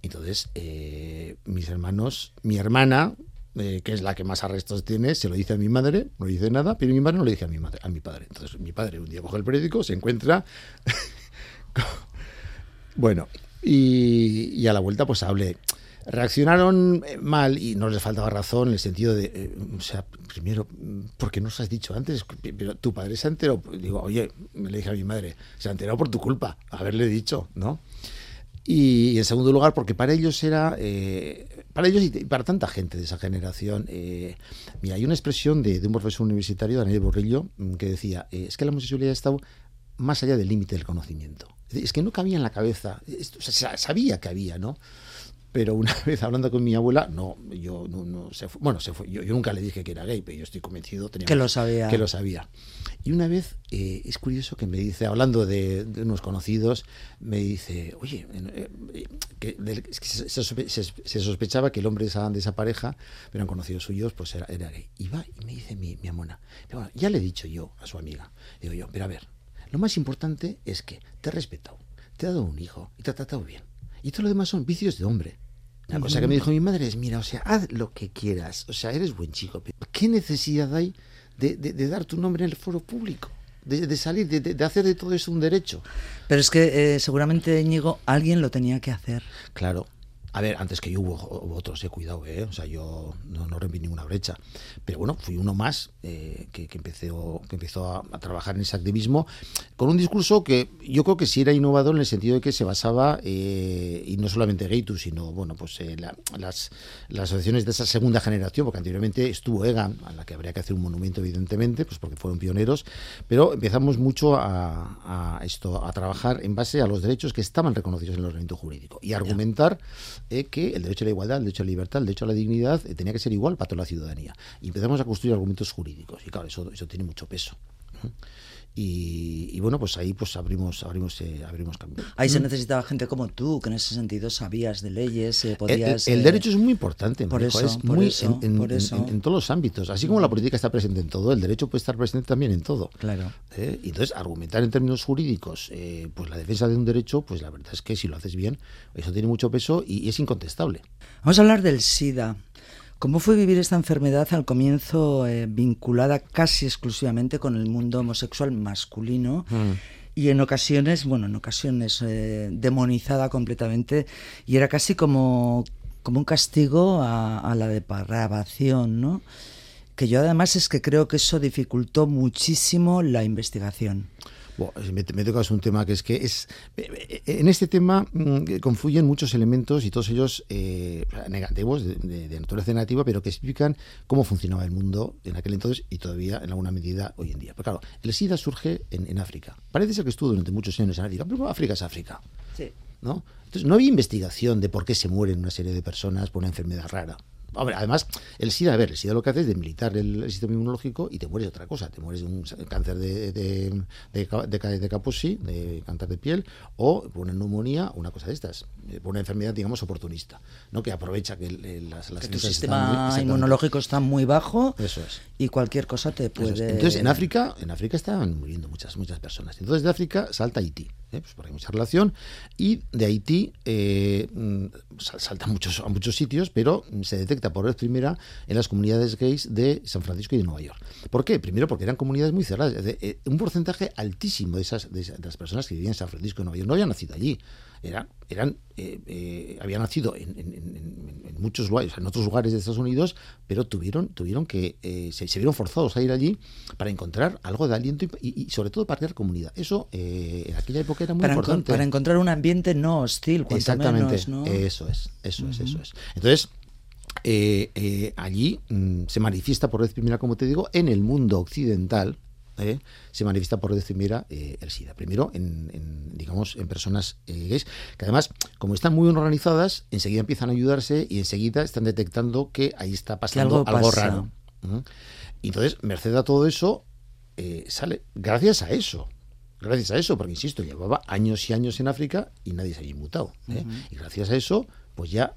Entonces, eh, mis hermanos, mi hermana, eh, que es la que más arrestos tiene, se lo dice a mi madre, no le dice nada, pero mi madre no le dice a mi, madre, a mi padre. Entonces, mi padre un día coge el periódico, se encuentra. bueno, y, y, a la vuelta, pues hable reaccionaron eh, mal y no les faltaba razón en el sentido de, eh, o sea, primero, ¿por qué no os has dicho antes? Pero tu padre se enteró, digo, oye, me le dije a mi madre, se ha enterado por tu culpa, haberle dicho, ¿no? Y, en segundo lugar, porque para ellos era, eh, para ellos y para tanta gente de esa generación, mira, hay una expresión de, un profesor universitario, Daniel Borrillo, mm, que decía, es que la homosexualidad ha estado más allá del límite del conocimiento. Es que no cabía en la cabeza, o sea, sabía que había, ¿no? Pero una vez hablando con mi abuela, no, yo no, se fue, bueno, se fue, yo, nunca le dije que era gay, pero yo estoy convencido tenía que lo sabía. Que lo sabía. Y una vez, eh, es curioso que me dice, hablando de, unos conocidos, me dice, oye, eh, que, se, sospechaba que el hombre de esa, de esa pareja, eran conocidos suyos, pues era, era gay. Y va y me dice mi, mi amona, ya le he dicho yo a su amiga, digo yo, pero a ver, lo más importante es que te he respetado, te he dado un hijo y te ha tratado bien y todo lo demás son vicios de hombre. La cosa que me dijo mi madre es, mira, o sea, haz lo que quieras, o sea, eres buen chico, pero ¿qué necesidad hay de, dar tu nombre en el foro público? De, salir, de, hacer de todo eso un derecho. Pero es que eh, seguramente, Íñigo, alguien lo tenía que hacer. Claro. A ver, antes que yo hubo, otros, he eh, cuidado, eh, o sea, yo no, no rompí ninguna brecha. Pero bueno, fui uno más eh, que, que, empezó, que empezó a, trabajar en ese activismo con un discurso que yo creo que sí era innovador en el sentido de que se basaba, eh, y no solamente Gaitu, sino bueno, pues las, las asociaciones de esa segunda generación, porque anteriormente estuvo EGA, a la que habría que hacer un monumento, evidentemente, pues porque fueron pioneros, pero empezamos mucho a, a esto, a trabajar en base a los derechos que estaban reconocidos en el ordenamiento jurídico y argumentar eh, que el derecho a la igualdad, el derecho a la libertad, el derecho a la dignidad eh, tenía que ser igual para toda la ciudadanía. Y empezamos a construir argumentos jurídicos. Y claro, eso, eso tiene mucho peso. Y, bueno, pues ahí pues abrimos abrimos eh, abrimos camino. Ahí se necesitaba gente como tú, que en ese sentido sabías de leyes, eh, podías... El, derecho es muy importante, por eso, es muy en, todos los ámbitos. Así como la política está presente en todo, el derecho puede estar presente también en todo. Claro. ¿Eh? Y entonces, argumentar en términos jurídicos pues la defensa de un derecho, pues la verdad es que si lo haces bien, eso tiene mucho peso y es incontestable. Vamos a hablar del SIDA. ¿Cómo fue vivir esta enfermedad al comienzo eh, vinculada casi exclusivamente con el mundo homosexual masculino? Mm. Y en ocasiones, bueno, en ocasiones eh, demonizada completamente y era casi como, como un castigo a, a la depravación, ¿no? Que yo además es que creo que eso dificultó muchísimo la investigación. Bueno, me, me tocas un tema que es que es en este tema mm, confluyen muchos elementos y todos ellos eh, negativos de, de, naturaleza negativa, pero que explican cómo funcionaba el mundo en aquel entonces y todavía en alguna medida hoy en día. Pero claro, el SIDA surge en, África. Parece ser que estuvo durante muchos años en África, pero África es África. Sí. ¿no? Entonces no había investigación de por qué se mueren una serie de personas por una enfermedad rara además, el SIDA, a ver, el SIDA lo que hace es debilitar el, sistema inmunológico y te mueres de otra cosa. Te mueres de un cáncer de, de, de, de, de Kaposi, de cáncer de piel, o por una neumonía, una cosa de estas, eh, por una enfermedad, digamos, oportunista, ¿no? que aprovecha que las, las que tu sistema inmunológico está muy bajo Eso es. y cualquier cosa te puede... Entonces, en África, en África estaban muriendo muchas, muchas personas. Entonces, de África salta Haití. ¿Eh? pues porque hay mucha relación, y de Haití eh, mm, salta a muchos, a muchos sitios, pero se detecta por vez primera en las comunidades gays de San Francisco y de Nueva York. ¿Por qué? Primero porque eran comunidades muy cerradas, eh, un porcentaje altísimo de esas, de las personas que vivían en San Francisco y Nueva York no habían nacido allí eran, eran eh, eh, habían nacido en, muchos lugares, en otros lugares de Estados Unidos, pero tuvieron, tuvieron que, eh, se, vieron forzados a ir allí para encontrar algo de aliento y, sobre todo para crear comunidad. Eso en aquella época era muy importante. para encontrar un ambiente no hostil, Exactamente, ¿no? eso es, eso es, eso es. Entonces, allí mm, se manifiesta por vez primera, como te digo, en el mundo occidental, ¿eh? se manifiesta por decir mira eh, el SIDA. Primero, en, digamos, en personas eh, gays, que además, como están muy organizadas, enseguida empiezan a ayudarse y enseguida están detectando que ahí está pasando algo, raro. Y entonces, merced a todo eso, sale gracias a eso. Gracias a eso, porque insisto, llevaba años y años en África y nadie se había inmutado. Y gracias a eso, pues ya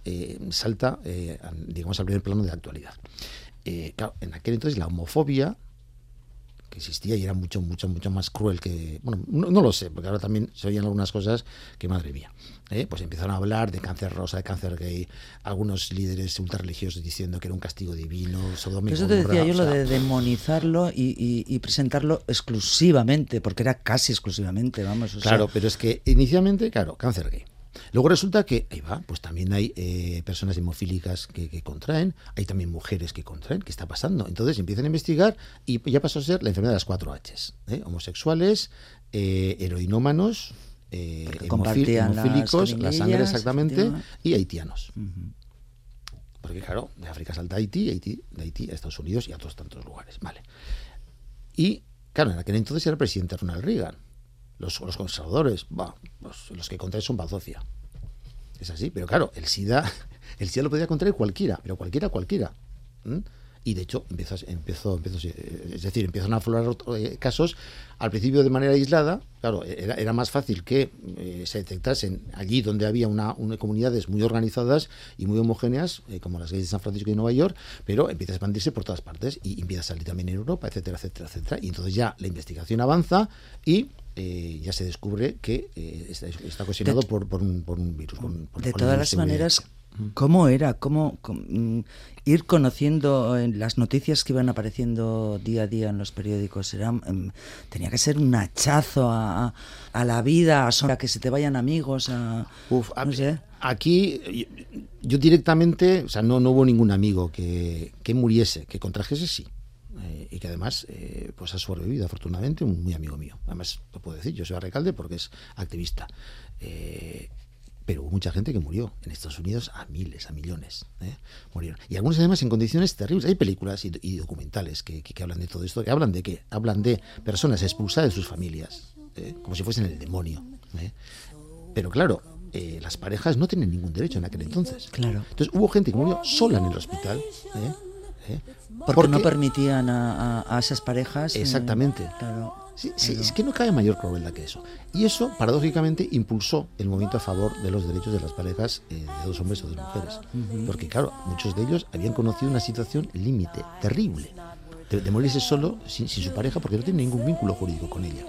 salta, digamos, al primer plano de la actualidad. claro, en aquel entonces la homofobia que existía y era mucho, mucho, mucho más cruel que... Bueno, no, lo sé, porque ahora también se oían algunas cosas que, madre mía, ¿eh? pues empezaron a hablar de cáncer rosa, de cáncer gay, algunos líderes ultrarreligiosos diciendo que era un castigo divino, sodomía. Eso te decía yo, lo de demonizarlo y, presentarlo exclusivamente, porque era casi exclusivamente, vamos. claro, pero es que inicialmente, claro, cáncer gay. Luego resulta que, ahí va, pues también hay eh, personas hemofílicas que, contraen, hay también mujeres que contraen, ¿qué está pasando? Entonces empiezan a investigar y ya pasó a ser la enfermedad de las cuatro Hs, ¿eh? homosexuales, eh, heroinómanos, eh, hemofílicos, la sangre exactamente, y haitianos. Porque claro, de África salta a Haití, Haití, de Haití a Estados Unidos y a otros tantos lugares, ¿vale? Y claro, en aquel entonces era el presidente Ronald Reagan los, los conservadores, pues, los que contraen son bazofia. Es así, pero claro, el SIDA, el SIDA lo podía contraer cualquiera, pero cualquiera, cualquiera y de hecho empezó, empezó, es decir, empiezan a aflorar eh, casos al principio de manera aislada, claro, era, era más fácil que eh, se detectasen allí donde había una, comunidades muy organizadas y muy homogéneas, eh, como las de San Francisco y Nueva York, pero empieza a expandirse por todas partes y empieza a salir también en Europa, etcétera, etcétera, etcétera. Y entonces ya la investigación avanza y ya se descubre que está, está, ocasionado por, un, virus. de todas las maneras, ¿Cómo era? ¿Cómo, mm, ir conociendo eh, las noticias que iban apareciendo día a día en los periódicos? Era, em, tenía que ser un hachazo a, la vida, a, que se te vayan amigos. A, Uf, Aquí yo directamente, o sea, no, no hubo ningún amigo que, que muriese, que contrajese, sí. Eh, y que además eh, pues ha sobrevivido afortunadamente un muy amigo mío. Además, lo puedo decir, yo soy arrecalde porque es activista. Eh, pero hubo mucha gente que murió en Estados Unidos a miles, a millones. ¿eh? Murieron. Y algunos además en condiciones terribles. Hay películas y, documentales que, que, hablan de todo esto. Que hablan de qué? Hablan de personas expulsadas de sus familias, ¿eh? como si fuesen el demonio. ¿eh? Pero claro, las parejas no tienen ningún derecho en aquel entonces. Claro. Entonces hubo gente que murió sola en el hospital. Porque, no permitían a, a, esas parejas. Exactamente. Claro. Sí, es que no cabe mayor crueldad que eso. Y eso, paradójicamente, impulsó el movimiento a favor de los derechos de las parejas eh, de dos hombres o dos mujeres. Porque, claro, muchos de ellos habían conocido una situación límite, terrible, de, morirse solo sin, su pareja porque no tiene ningún vínculo jurídico con ella.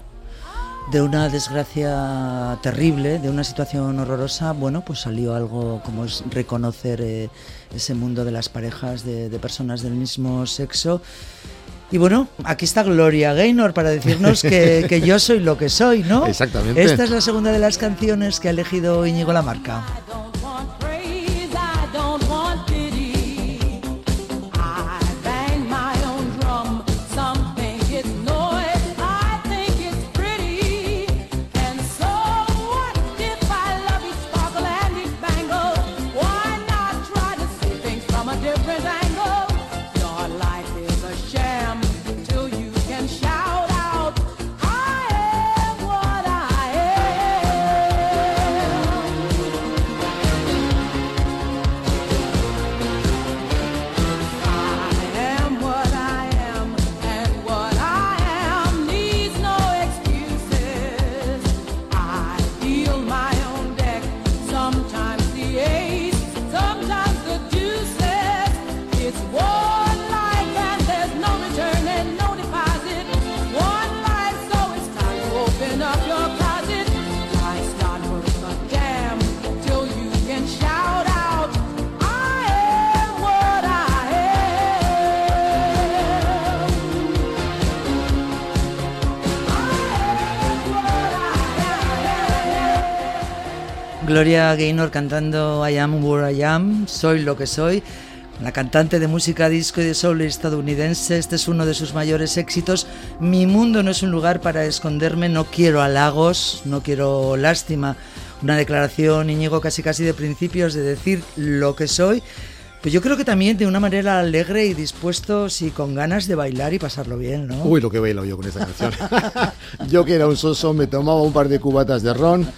De una desgracia terrible, de una situación horrorosa, bueno, pues salió algo como es reconocer eh, ese mundo de las parejas de, de personas del mismo sexo y bueno, aquí está Gloria Gaynor para decirnos que, yo soy lo que soy, ¿no? Exactamente. Esta es la segunda de las canciones que ha elegido Íñigo Lamarca. Gloria Gaynor cantando I Am Where I Am, Soy lo que soy. La cantante de música disco y de soul estadounidense, este es uno de sus mayores éxitos. Mi mundo no es un lugar para esconderme, no quiero halagos, no quiero lástima. Una declaración, Íñigo, casi casi de principios de decir lo que soy. Pues yo creo que también de una manera alegre y dispuesto, y con ganas de bailar y pasarlo bien, ¿no? Uy, lo que bailo yo con esta canción. yo que era un soso, me tomaba un par de cubatas de ron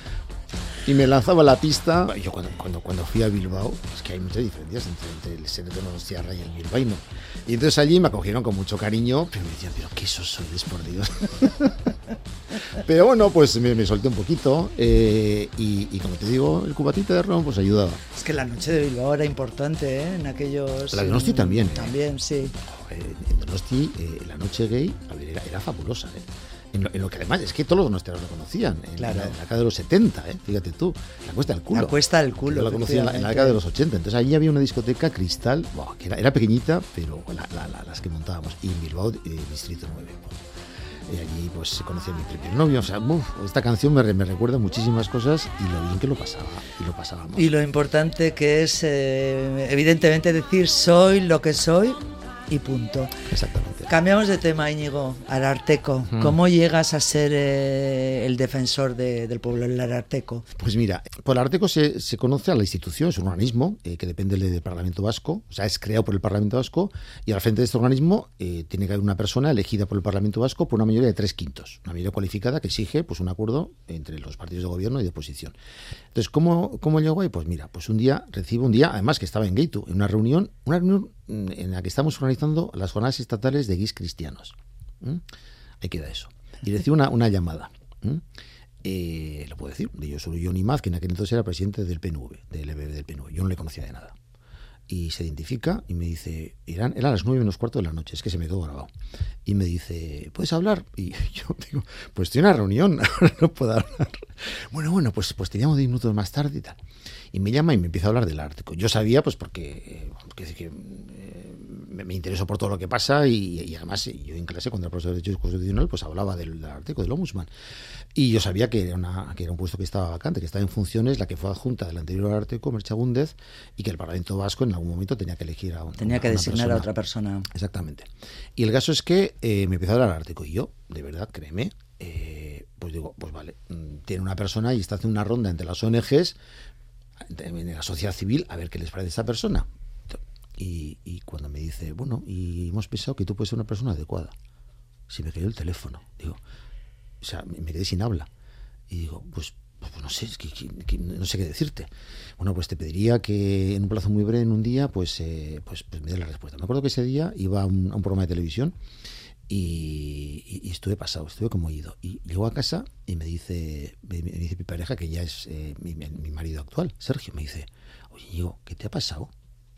y me lanzaba a la pista. Yo cuando, cuando, cuando fui a Bilbao, es que hay muchas diferencias entre, el Seneto Tierra y el bilbaíno. Y entonces allí me acogieron con mucho cariño, pero me decían, pero qué eso sois, por Dios. pero bueno, pues me, solté un poquito eh, y, como te digo, el cubatito de ron pues ayudaba. Es que la noche de Bilbao era importante, ¿eh? En aquellos... La de Donosti también. ¿eh? También, sí. en Donosti la noche gay era, era fabulosa, ¿eh? En lo, que además es que todos los nuestros lo conocían, en, la, década de los 70, ¿eh? fíjate tú, la cuesta del culo. La cuesta del culo. Yo la conocí en la, década de los 80, entonces allí había una discoteca cristal, que era, pequeñita, pero las que montábamos, y en Bilbao, eh, Distrito 9. Y allí pues se conocía mi primer novio. O sea, esta canción me, me, recuerda muchísimas cosas y lo bien que lo pasaba. Y lo pasábamos. Y lo importante que es, eh, evidentemente, decir soy lo que soy y punto. Exactamente. Cambiamos de tema, Íñigo. Ararteco. ¿Cómo llegas a ser eh, el defensor del pueblo, el Ararteco? Pues mira, por Ararteco se, se conoce a la institución, es un organismo eh, que depende del Parlamento Vasco, o sea, es creado por el Parlamento Vasco y al frente de este organismo eh, tiene que haber una persona elegida por el Parlamento Vasco por una mayoría de tres quintos, una mayoría cualificada que exige pues un acuerdo entre los partidos de gobierno y de oposición. Entonces, ¿cómo, cómo llego ahí? Pues mira, pues un día recibo un día, además que estaba en Gaitu, en una reunión, una reunión en la que estamos organizando las jornadas estatales de guis cristianos. Ahí queda eso. Y recibo una, una llamada. Eh, lo puedo decir, de yo soy Johnny Maz, que en aquel entonces era presidente del PNV, del EBB del PNV. Yo no le conocía de nada. y se identifica y me dice, eran, eran las nueve menos cuarto de la noche, es que se me quedó grabado. Y me dice, ¿puedes hablar? Y yo digo, pues estoy en una reunión, ahora no puedo hablar. Bueno, bueno, pues, pues te llamo diez minutos más tarde y tal. Y me llama y me empieza a hablar del Ártico. Yo sabía, pues porque, porque que, me, intereso por todo lo que pasa y, además yo en clase cuando era profesor de Derecho Constitucional pues hablaba del, artículo del Ombudsman y yo sabía que era, una, que era un puesto que estaba vacante, que estaba en funciones, la que fue adjunta del anterior Arteco, Mercha Gúndez, y que el Parlamento Vasco en algún momento tenía que elegir a, tenía que designar a otra persona. Exactamente. Y el caso es que eh, me empezó a hablar Arteco y yo, de verdad, créeme, eh, pues digo, pues vale, mm, tiene una persona y está haciendo una ronda entre las ONGs, en la sociedad civil, a ver qué les parece a esa persona. Y, cuando me dice, bueno, y hemos pensado que tú puedes ser una persona adecuada. Si me cayó el teléfono, digo, o sea, me quedé sin habla. Y digo, pues, pues no sé, es que, no sé qué decirte. Bueno, pues te pediría que en un plazo muy breve, en un día, pues, eh, pues, pues, me dé la respuesta. Me acuerdo que ese día iba a un, programa de televisión y, estuve pasado, estuve como ido. Y llego a casa y me dice, me, dice mi pareja, que ya es eh, mi, mi, marido actual, Sergio, me dice, oye, digo, ¿qué te ha pasado?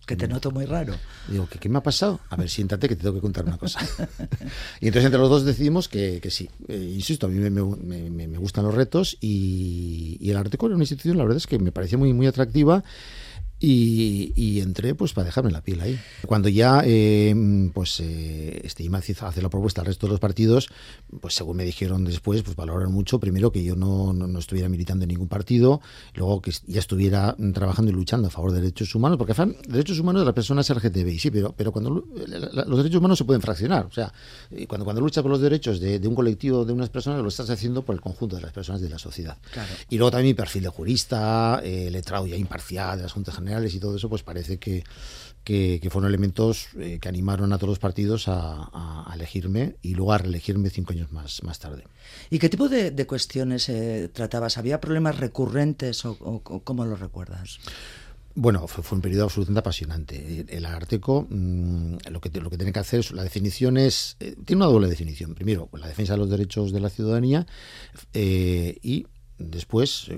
que te noto muy raro. Digo, ¿qué, ¿qué, me ha pasado? A ver, siéntate que te tengo que contar una cosa. y entonces entre los dos decidimos que, que sí. Eh, insisto, a mí me, me, me, gustan los retos y, y el Arteco era una institución, la verdad es que me parecía muy, muy atractiva y, entré pues para dejarme la piel ahí. Cuando ya eh, pues eh, este hace la propuesta al resto de los partidos, pues según me dijeron después, pues valoraron mucho, primero que yo no, no, estuviera militando en ningún partido, luego que ya estuviera trabajando y luchando a favor de derechos humanos, porque fan, derechos humanos de las personas LGTBI, sí, pero, pero cuando los derechos humanos se pueden fraccionar, o sea, eh, cuando, cuando luchas por los derechos de, un colectivo, de unas personas, lo estás haciendo por el conjunto de las personas de la sociedad. Y luego también mi perfil de jurista, letrado ya imparcial de las Juntas Generales, y todo eso, pues parece que, que, fueron elementos eh, que animaron a todos los partidos a, elegirme y luego a reelegirme cinco años más, más tarde. ¿Y qué tipo de, cuestiones eh, tratabas? ¿Había problemas recurrentes o, cómo lo recuerdas? Bueno, fue, un periodo absolutamente apasionante. El Arteco mm, lo, que, lo que tiene que hacer es, la definición es, eh, tiene una doble definición. Primero, la defensa de los derechos de la ciudadanía y después,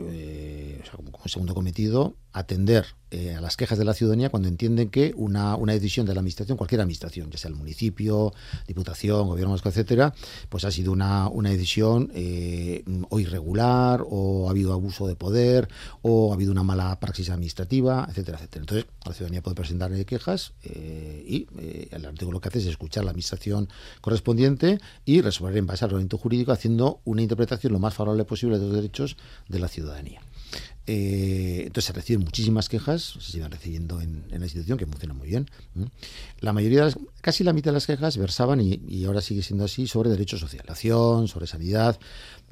como, segundo cometido, atender eh, a las quejas de la ciudadanía cuando entienden que una, una, decisión de la administración, cualquier administración, ya sea el municipio, diputación, gobierno vasco, etcétera, pues ha sido una, una decisión eh, o irregular, o ha habido abuso de poder, o ha habido una mala praxis administrativa, etcétera, etcétera. Entonces, la ciudadanía puede presentar quejas eh, y el artículo lo que hace es escuchar la administración correspondiente y resolver en base al ordenamiento jurídico haciendo una interpretación lo más favorable posible de los derechos de la ciudadanía. Eh, entonces se reciben muchísimas quejas, se siguen recibiendo en, la institución, que funciona muy bien. La mayoría, de casi la mitad de las quejas versaban, y, y, ahora sigue siendo así, sobre derechos socialización, sobre sanidad,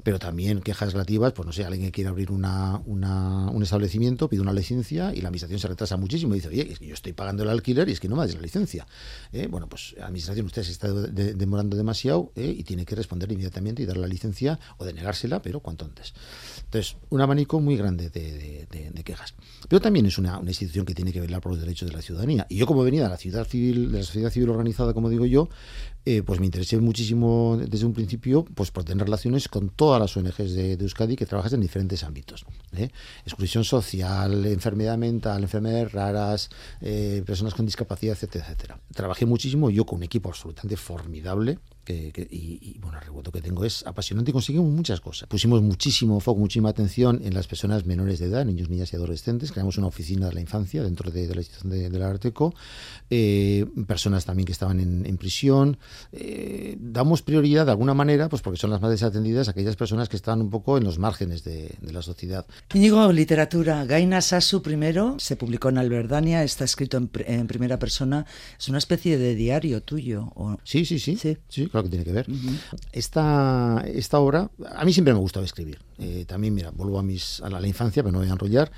pero también quejas relativas, pues no sé, alguien que quiere abrir una, un establecimiento, pide una licencia y la administración se retrasa muchísimo y dice, oye, es que yo estoy pagando el alquiler y es que no me das la licencia. Eh, bueno, pues la administración usted se está demorando demasiado eh, y tiene que responder inmediatamente y dar la licencia o denegársela, pero cuanto antes. Entonces, un abanico muy grande de, quejas. Pero también es una, institución que tiene que velar por los derechos de la ciudadanía. Y yo como venía de la ciudad civil, de la sociedad civil organizada, como digo yo, eh, pues me interesé muchísimo desde un principio pues por tener relaciones con todas las ONGs de, Euskadi que trabajan en diferentes ámbitos. ¿eh? Exclusión social, enfermedad mental, enfermedades raras, eh, personas con discapacidad, etcétera, etcétera. Trabajé muchísimo yo con un equipo absolutamente formidable y, bueno, el recuerdo que tengo es apasionante y conseguimos muchas cosas. Pusimos muchísimo foco, muchísima atención en las personas menores de edad, niños, niñas y adolescentes. Creamos una oficina de la infancia dentro de, la institución de, la Arteco. Eh, personas también que estaban en, prisión. Eh, damos prioridad de alguna manera, pues porque son las más desatendidas, a aquellas personas que están un poco en los márgenes de, la sociedad. Íñigo, literatura. Gaina Sasu primero se publicó en Alberdania, está escrito en, primera persona. Es una especie de diario tuyo. ¿o? Sí, sí, sí. Sí, sí claro que tiene que ver. esta, esta obra, a mí siempre me ha gustado escribir. Eh, también, mira, vuelvo a, mis, a la, infancia, pero no voy a enrollar.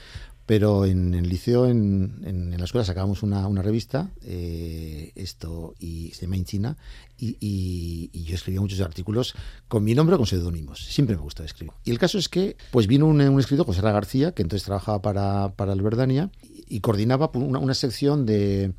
Pero en el liceo, en, en, la escuela, sacábamos una, una revista, eh, esto, y se llama Inchina, y, y, yo escribía muchos artículos con mi nombre o con seudónimos. Siempre me gustaba escribir. Y el caso es que, pues vino un, un escritor, José Ra García, que entonces trabajaba para, para y, y coordinaba una, una sección de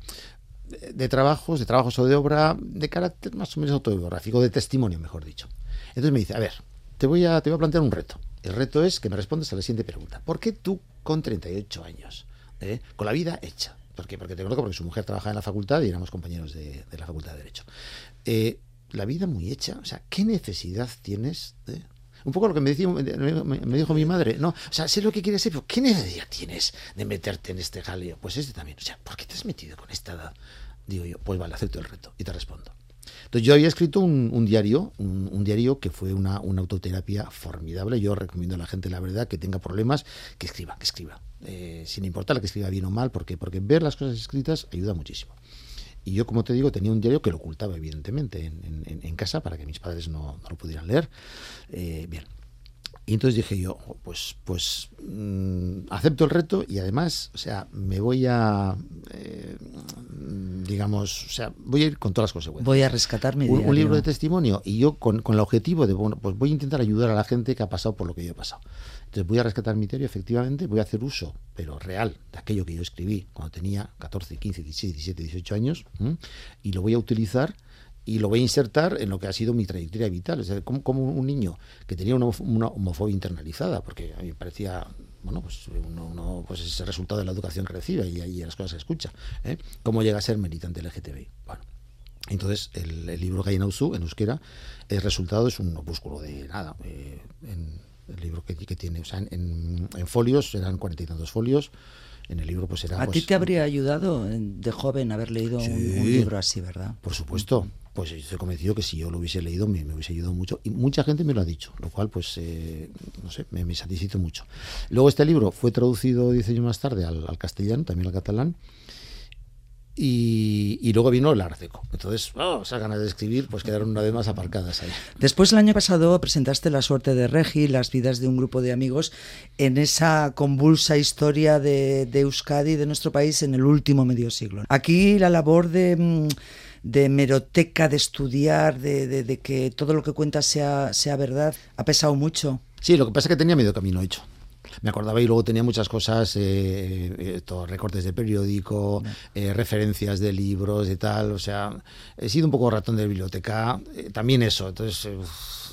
de trabajos, de trabajos o de obra de carácter más o menos autobiográfico, de testimonio, mejor dicho. Entonces me dice, a ver, te voy a, te voy a plantear un reto. El reto es que me respondas a la siguiente pregunta. ¿Por qué tú, con 38 años, eh, con la vida hecha, ¿Por qué? Porque te conozco porque su mujer trabajaba en la facultad y éramos compañeros de, la facultad de Derecho. Eh, la vida muy hecha, o sea, ¿qué necesidad tienes de un poco lo que me, decía, dijo mi madre, no, o sea, sé lo que quieres ser, pero ¿qué necesidad tienes de meterte en este jaleo? Pues este también, o sea, ¿por qué te has metido con esta edad? Digo yo, pues vale, acepto el reto y te respondo. Entonces yo había escrito un, diario, un, diario que fue una, autoterapia formidable. Yo recomiendo a la gente, la verdad, que tenga problemas, que escriba, que escriba. Eh, sin importar que escriba bien o mal, porque, porque ver las cosas escritas ayuda muchísimo. Y yo, como te digo, tenía un diario que lo ocultaba, evidentemente, en, casa para que mis padres no, lo pudieran leer. Eh, bien. Y entonces dije yo, pues, pues mm, acepto el reto y además, o sea, me voy a, eh, digamos, o sea, voy a ir con todas las consecuencias. Voy a rescatar mi un, un libro de testimonio y yo con, con el objetivo de, bueno, pues voy a intentar ayudar a la gente que ha pasado por lo que yo he pasado. Entonces voy a rescatar mi teoría, efectivamente, voy a hacer uso, pero real, de aquello que yo escribí cuando tenía 14, 15, 16, 17, 18 años, y lo voy a utilizar y lo voy a insertar en lo que ha sido mi trayectoria vital. Es decir, como, un niño que tenía una, homofobia internalizada, porque a mí me parecía, bueno, pues, uno, pues es el resultado de la educación que recibe y ahí las cosas se escucha. ¿eh? ¿Cómo llega a ser militante LGTBI? Bueno. Entonces, el, libro que hay en en euskera, el resultado es un opúsculo de nada, eh, en el libro que, que tiene. O sea, en, en, folios eran cuarenta y tantos folios. En el libro, pues era. ¿A ti pues te habría ayudado de joven haber leído un, libro así, verdad? Por supuesto. Pues estoy convencido que si yo lo hubiese leído me, me hubiese ayudado mucho. Y mucha gente me lo ha dicho, lo cual, pues, eh, no sé, me, me satisfizo mucho. Luego, este libro fue traducido 10 años más tarde al, al castellano, también al catalán. Y, luego vino el Arceco. Entonces, oh, esas ganas de escribir pues quedaron una vez más aparcadas ahí. Después, el año pasado, presentaste La suerte de Regi, las vidas de un grupo de amigos, en esa convulsa historia de, de Euskadi, de nuestro país, en el último medio siglo. Aquí la labor de mm, de meroteca, de estudiar, de, de, de, que todo lo que cuentas sea, sea verdad, ha pesado mucho. Sí, lo que pasa es que tenía medio camino hecho me acordaba y luego tenía muchas cosas, eh, eh recortes de periódico, eh, referencias de libros y tal, o sea, he sido un poco ratón de biblioteca, eh, también eso, entonces,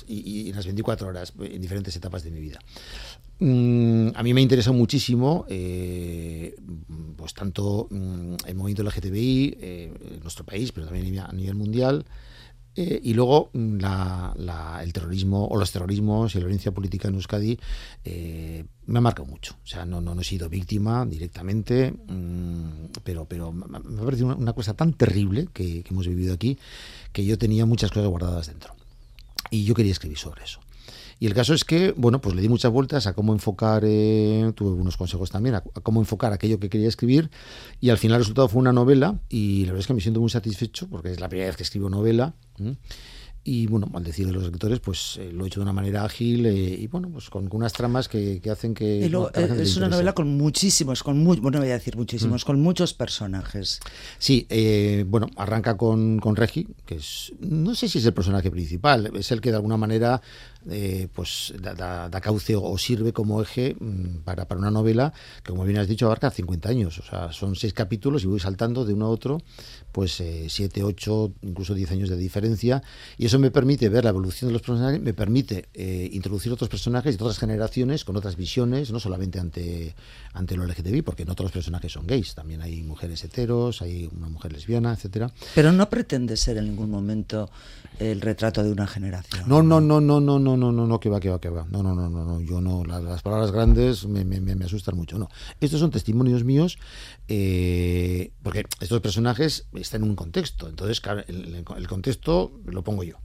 y, en las 24 horas, en diferentes etapas de mi vida. Mm, a mí me interesa muchísimo, pues tanto mm, el movimiento LGTBI en nuestro país, pero también a nivel mundial, eh, y luego mm, el terrorismo o los terrorismos y la violencia política en Euskadi eh, me ha marcado mucho. O sea, no, no, he sido víctima directamente, mm, pero, pero me ha parecido una, cosa tan terrible que, hemos vivido aquí que yo tenía muchas cosas guardadas dentro. Y yo quería escribir sobre eso. Y el caso es que, bueno, pues le di muchas vueltas a cómo enfocar, eh, tuve algunos consejos también, a, cómo enfocar aquello que quería escribir. Y al final el resultado fue una novela. Y la verdad es que me siento muy satisfecho porque es la primera vez que escribo novela. Y bueno, al decir de los escritores, pues eh, lo he hecho de una manera ágil eh, y bueno, pues con, unas tramas que, hacen que. es una novela con muchísimos, con muy, bueno, voy a decir muchísimos, mm. con muchos personajes. Sí, bueno, arranca con, con Regi, que es, no sé si es el personaje principal, es el que de alguna manera eh, pues da, cauce o sirve como eje mm, para, para, una novela que, como bien has dicho, abarca 50 años. O sea, son seis capítulos y voy saltando de uno a otro, pues eh, siete, ocho, incluso diez años de diferencia. Y eso me permite ver la evolución de los personajes, me permite eh, introducir otros personajes de otras generaciones con otras visiones, no solamente ante, ante lo LGTBI, porque no todos los personajes son gays, también hay mujeres heteros, hay una mujer lesbiana, etcétera. Pero no pretende ser en ningún momento el retrato de una generación. No, no, no, no, no, no, no, no, no, que va, que va, que va. No, no, no, no, no. yo no, las, palabras grandes me, me, me, asustan mucho. No, estos son testimonios míos eh, porque estos personajes están en un contexto. Entonces, el, el contexto lo pongo yo.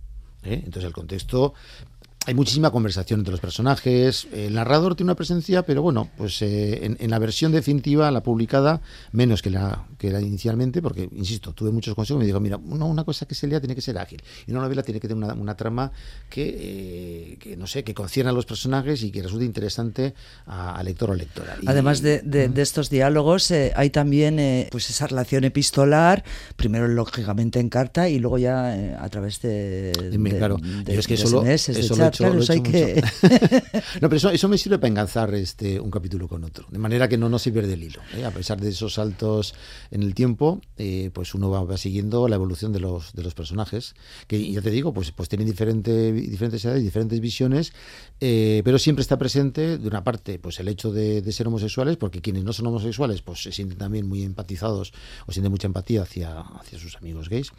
¿eh? Entonces, el contexto hay muchísima conversación entre los personajes. El narrador tiene una presencia, pero bueno, pues eh, en, la versión definitiva, la publicada, menos que la que era inicialmente, porque, insisto, tuve muchos consejos y me dijo, mira, una, cosa que se lea tiene que ser ágil. Y una novela tiene que tener una, trama que, eh, no sé, que concierne a los personajes y que resulte interesante al lector o lectora. Además de, estos diálogos, eh, hay también pues esa relación epistolar, primero lógicamente en carta y luego ya a través de, claro, yo es que solo, eso lo claro, hay que... no, pero eso, me sirve para enganzar este, un capítulo con otro, de manera que no, no se pierde el hilo. ¿eh? A pesar de esos saltos en el tiempo, eh, pues uno va, siguiendo la evolución de los, de los personajes, que ya te digo, pues, pues tienen diferente, diferentes edades, diferentes visiones, eh, pero siempre está presente, de una parte, pues el hecho de, de, ser homosexuales, porque quienes no son homosexuales, pues se sienten también muy empatizados o sienten mucha empatía hacia, hacia sus amigos gays,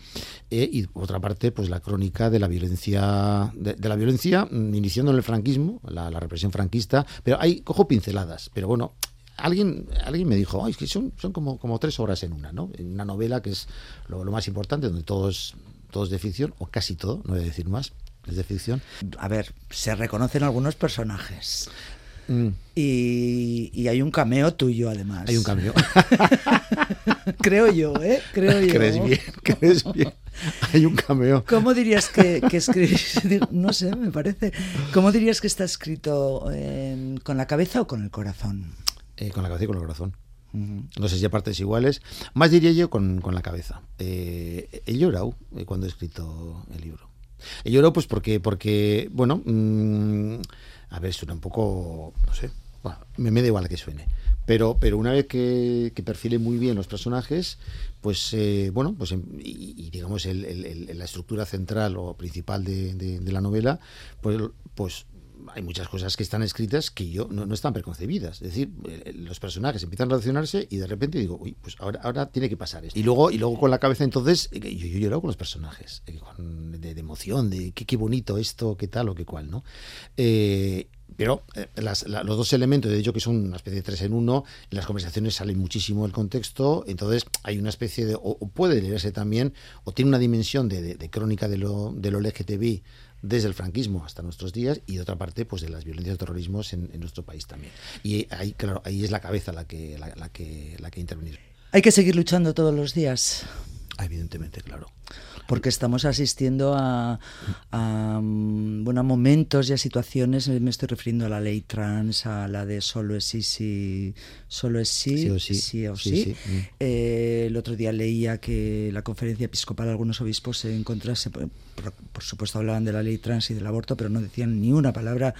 y por otra parte, pues la crónica de la violencia, de, la violencia iniciando en el franquismo, la, represión franquista, pero hay, cojo pinceladas, pero bueno, alguien, alguien me dijo, son, son como, como tres horas en una, ¿no? En una novela que es lo, más importante, donde todo es, todo es de ficción, o casi todo, no voy a decir más, es de ficción. A ver, se reconocen algunos personajes. Mm. Y, hay un cameo tuyo, además. Hay un cameo. Creo yo, ¿eh? Creo yo. Crees bien, crees bien. Hay un cameo. ¿Cómo dirías que, que escribís? No sé, me parece. ¿Cómo dirías que está escrito? ¿Con la cabeza o con el corazón? Eh, con la cabeza y con el corazón. No sé si a partes iguales. Más diría yo con, la cabeza. Eh, he llorado eh, cuando he escrito el libro. He llorado pues porque, porque bueno, mm, a ver, suena un poco, no sé, me, me da igual que suene. Pero, pero una vez que, que perfile muy bien los personajes, pues eh, bueno, pues em, y, digamos la estructura central o principal de, la novela, pues, pues hay muchas cosas que están escritas que yo no, están preconcebidas. Es decir, eh, los personajes empiezan a relacionarse y de repente digo, uy, pues ahora, ahora tiene que pasar esto. Y luego, y luego con la cabeza entonces, eh, yo, yo lloro con los personajes, de, emoción, de qué, qué bonito esto, qué tal o qué cual, ¿no? Pero eh, los dos elementos, de hecho que son una especie de tres en uno, en las conversaciones salen muchísimo del contexto, entonces hay una especie de, o, puede leerse también, o tiene una dimensión de, crónica de lo, de lo LGTBI desde el franquismo hasta nuestros días y de otra parte pues de las violencias y terrorismos en, nuestro país también. Y ahí, claro, ahí es la cabeza la que, la, que, la que intervenir. Hay que seguir luchando todos los días. Evidentemente, claro porque estamos asistiendo a, bueno, a momentos y a situaciones, me estoy refiriendo a la ley trans, a la de solo es sí, sí solo es sí, sí, o sí. Mm. Eh, el otro día leía que la conferencia episcopal, algunos obispos se encontrase, por, supuesto hablaban de la ley trans y del aborto, pero no decían ni una palabra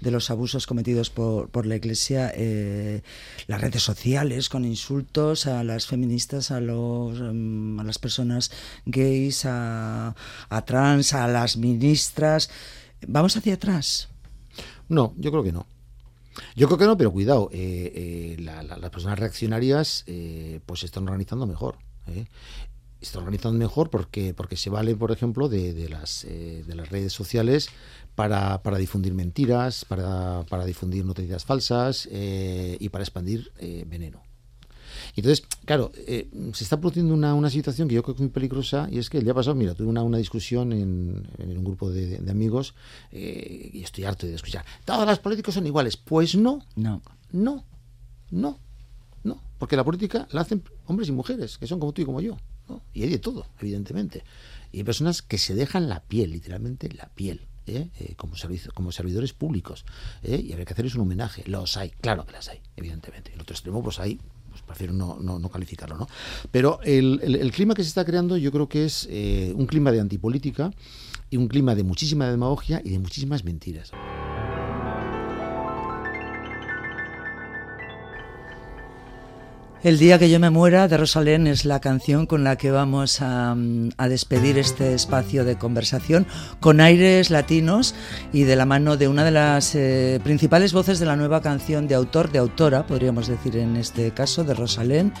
de los abusos cometidos por, por la Iglesia, eh, las redes sociales con insultos a las feministas, a, los, mm, a las personas gays, a, trans, a las ministras. ¿Vamos hacia atrás? No, yo creo que no. Yo creo que no, pero cuidado, eh, eh, las personas reaccionarias eh, pues se están organizando mejor. Están organizando mejor porque, porque se vale, por ejemplo, de, las, de las redes sociales para, difundir mentiras, para, para difundir noticias falsas y para expandir veneno. Entonces, claro, eh, se está produciendo una, una, situación que yo creo que es muy peligrosa y es que el día pasado, mira, tuve una, una discusión en, en un grupo de, amigos eh, y estoy harto de escuchar, todos los políticos son iguales. Pues no, no, no, no, no, porque la política la hacen hombres y mujeres, que son como tú y como yo. Y hay de todo, evidentemente. Y hay personas que se dejan la piel, literalmente la piel. ¿eh? como, como servidores públicos. Y habría que hacerles un homenaje. Los hay, claro que las hay, evidentemente. En otro extremo, pues hay pues prefiero no, no, calificarlo, ¿no? Pero el, el, clima que se está creando yo creo que es eh, un clima de antipolítica y un clima de muchísima demagogia y de muchísimas mentiras. El día que yo me muera de Rosalén es la canción con la que vamos a, despedir este espacio de conversación con aires latinos y de la mano de una de las eh, principales voces de la nueva canción de autor, de autora, podríamos decir en este caso, de Rosalén,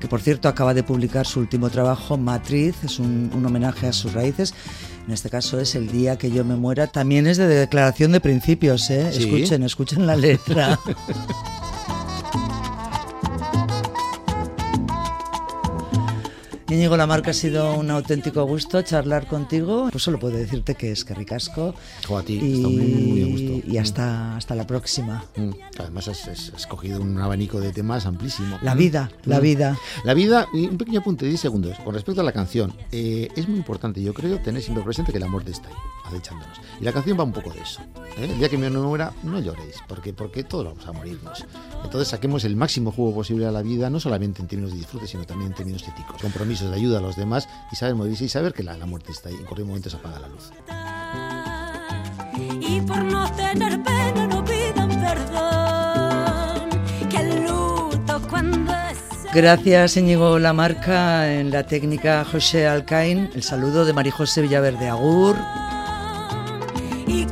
que por cierto acaba de publicar su último trabajo, Matriz, es un, homenaje a sus raíces. En este caso es El día que yo me muera. También es de declaración de principios, ¿eh? Escuchen, escuchen la letra. Íñigo Lamarca ha sido un auténtico gusto charlar contigo. Pues solo puedo decirte que es que ricasco. a ti, y, muy, gusto. Y hasta, hasta la próxima. Mm, además has, escogido un abanico de temas amplísimo. La vida, la mm. vida. La vida, y un pequeño apunte, 10 segundos. Con respecto a la canción, eh, es muy importante, yo creo, tener siempre presente que la muerte está ahí, acechándonos. Y la canción va un poco de eso. ¿eh? El día que me muera, no lloréis, porque, porque todos vamos a morirnos. Entonces saquemos el máximo jugo posible a la vida, no solamente en términos de disfrute, sino también en términos éticos. Compromiso se ayuda a los demás y saber morirse y saber que la, la muerte está ahí. En cualquier momento se apaga la luz. Y por no tener pena no pidan perdón, que el luto cuando Gracias Íñigo Lamarca, en la técnica José Alcaín, el saludo de María José Villaverde Agur. Y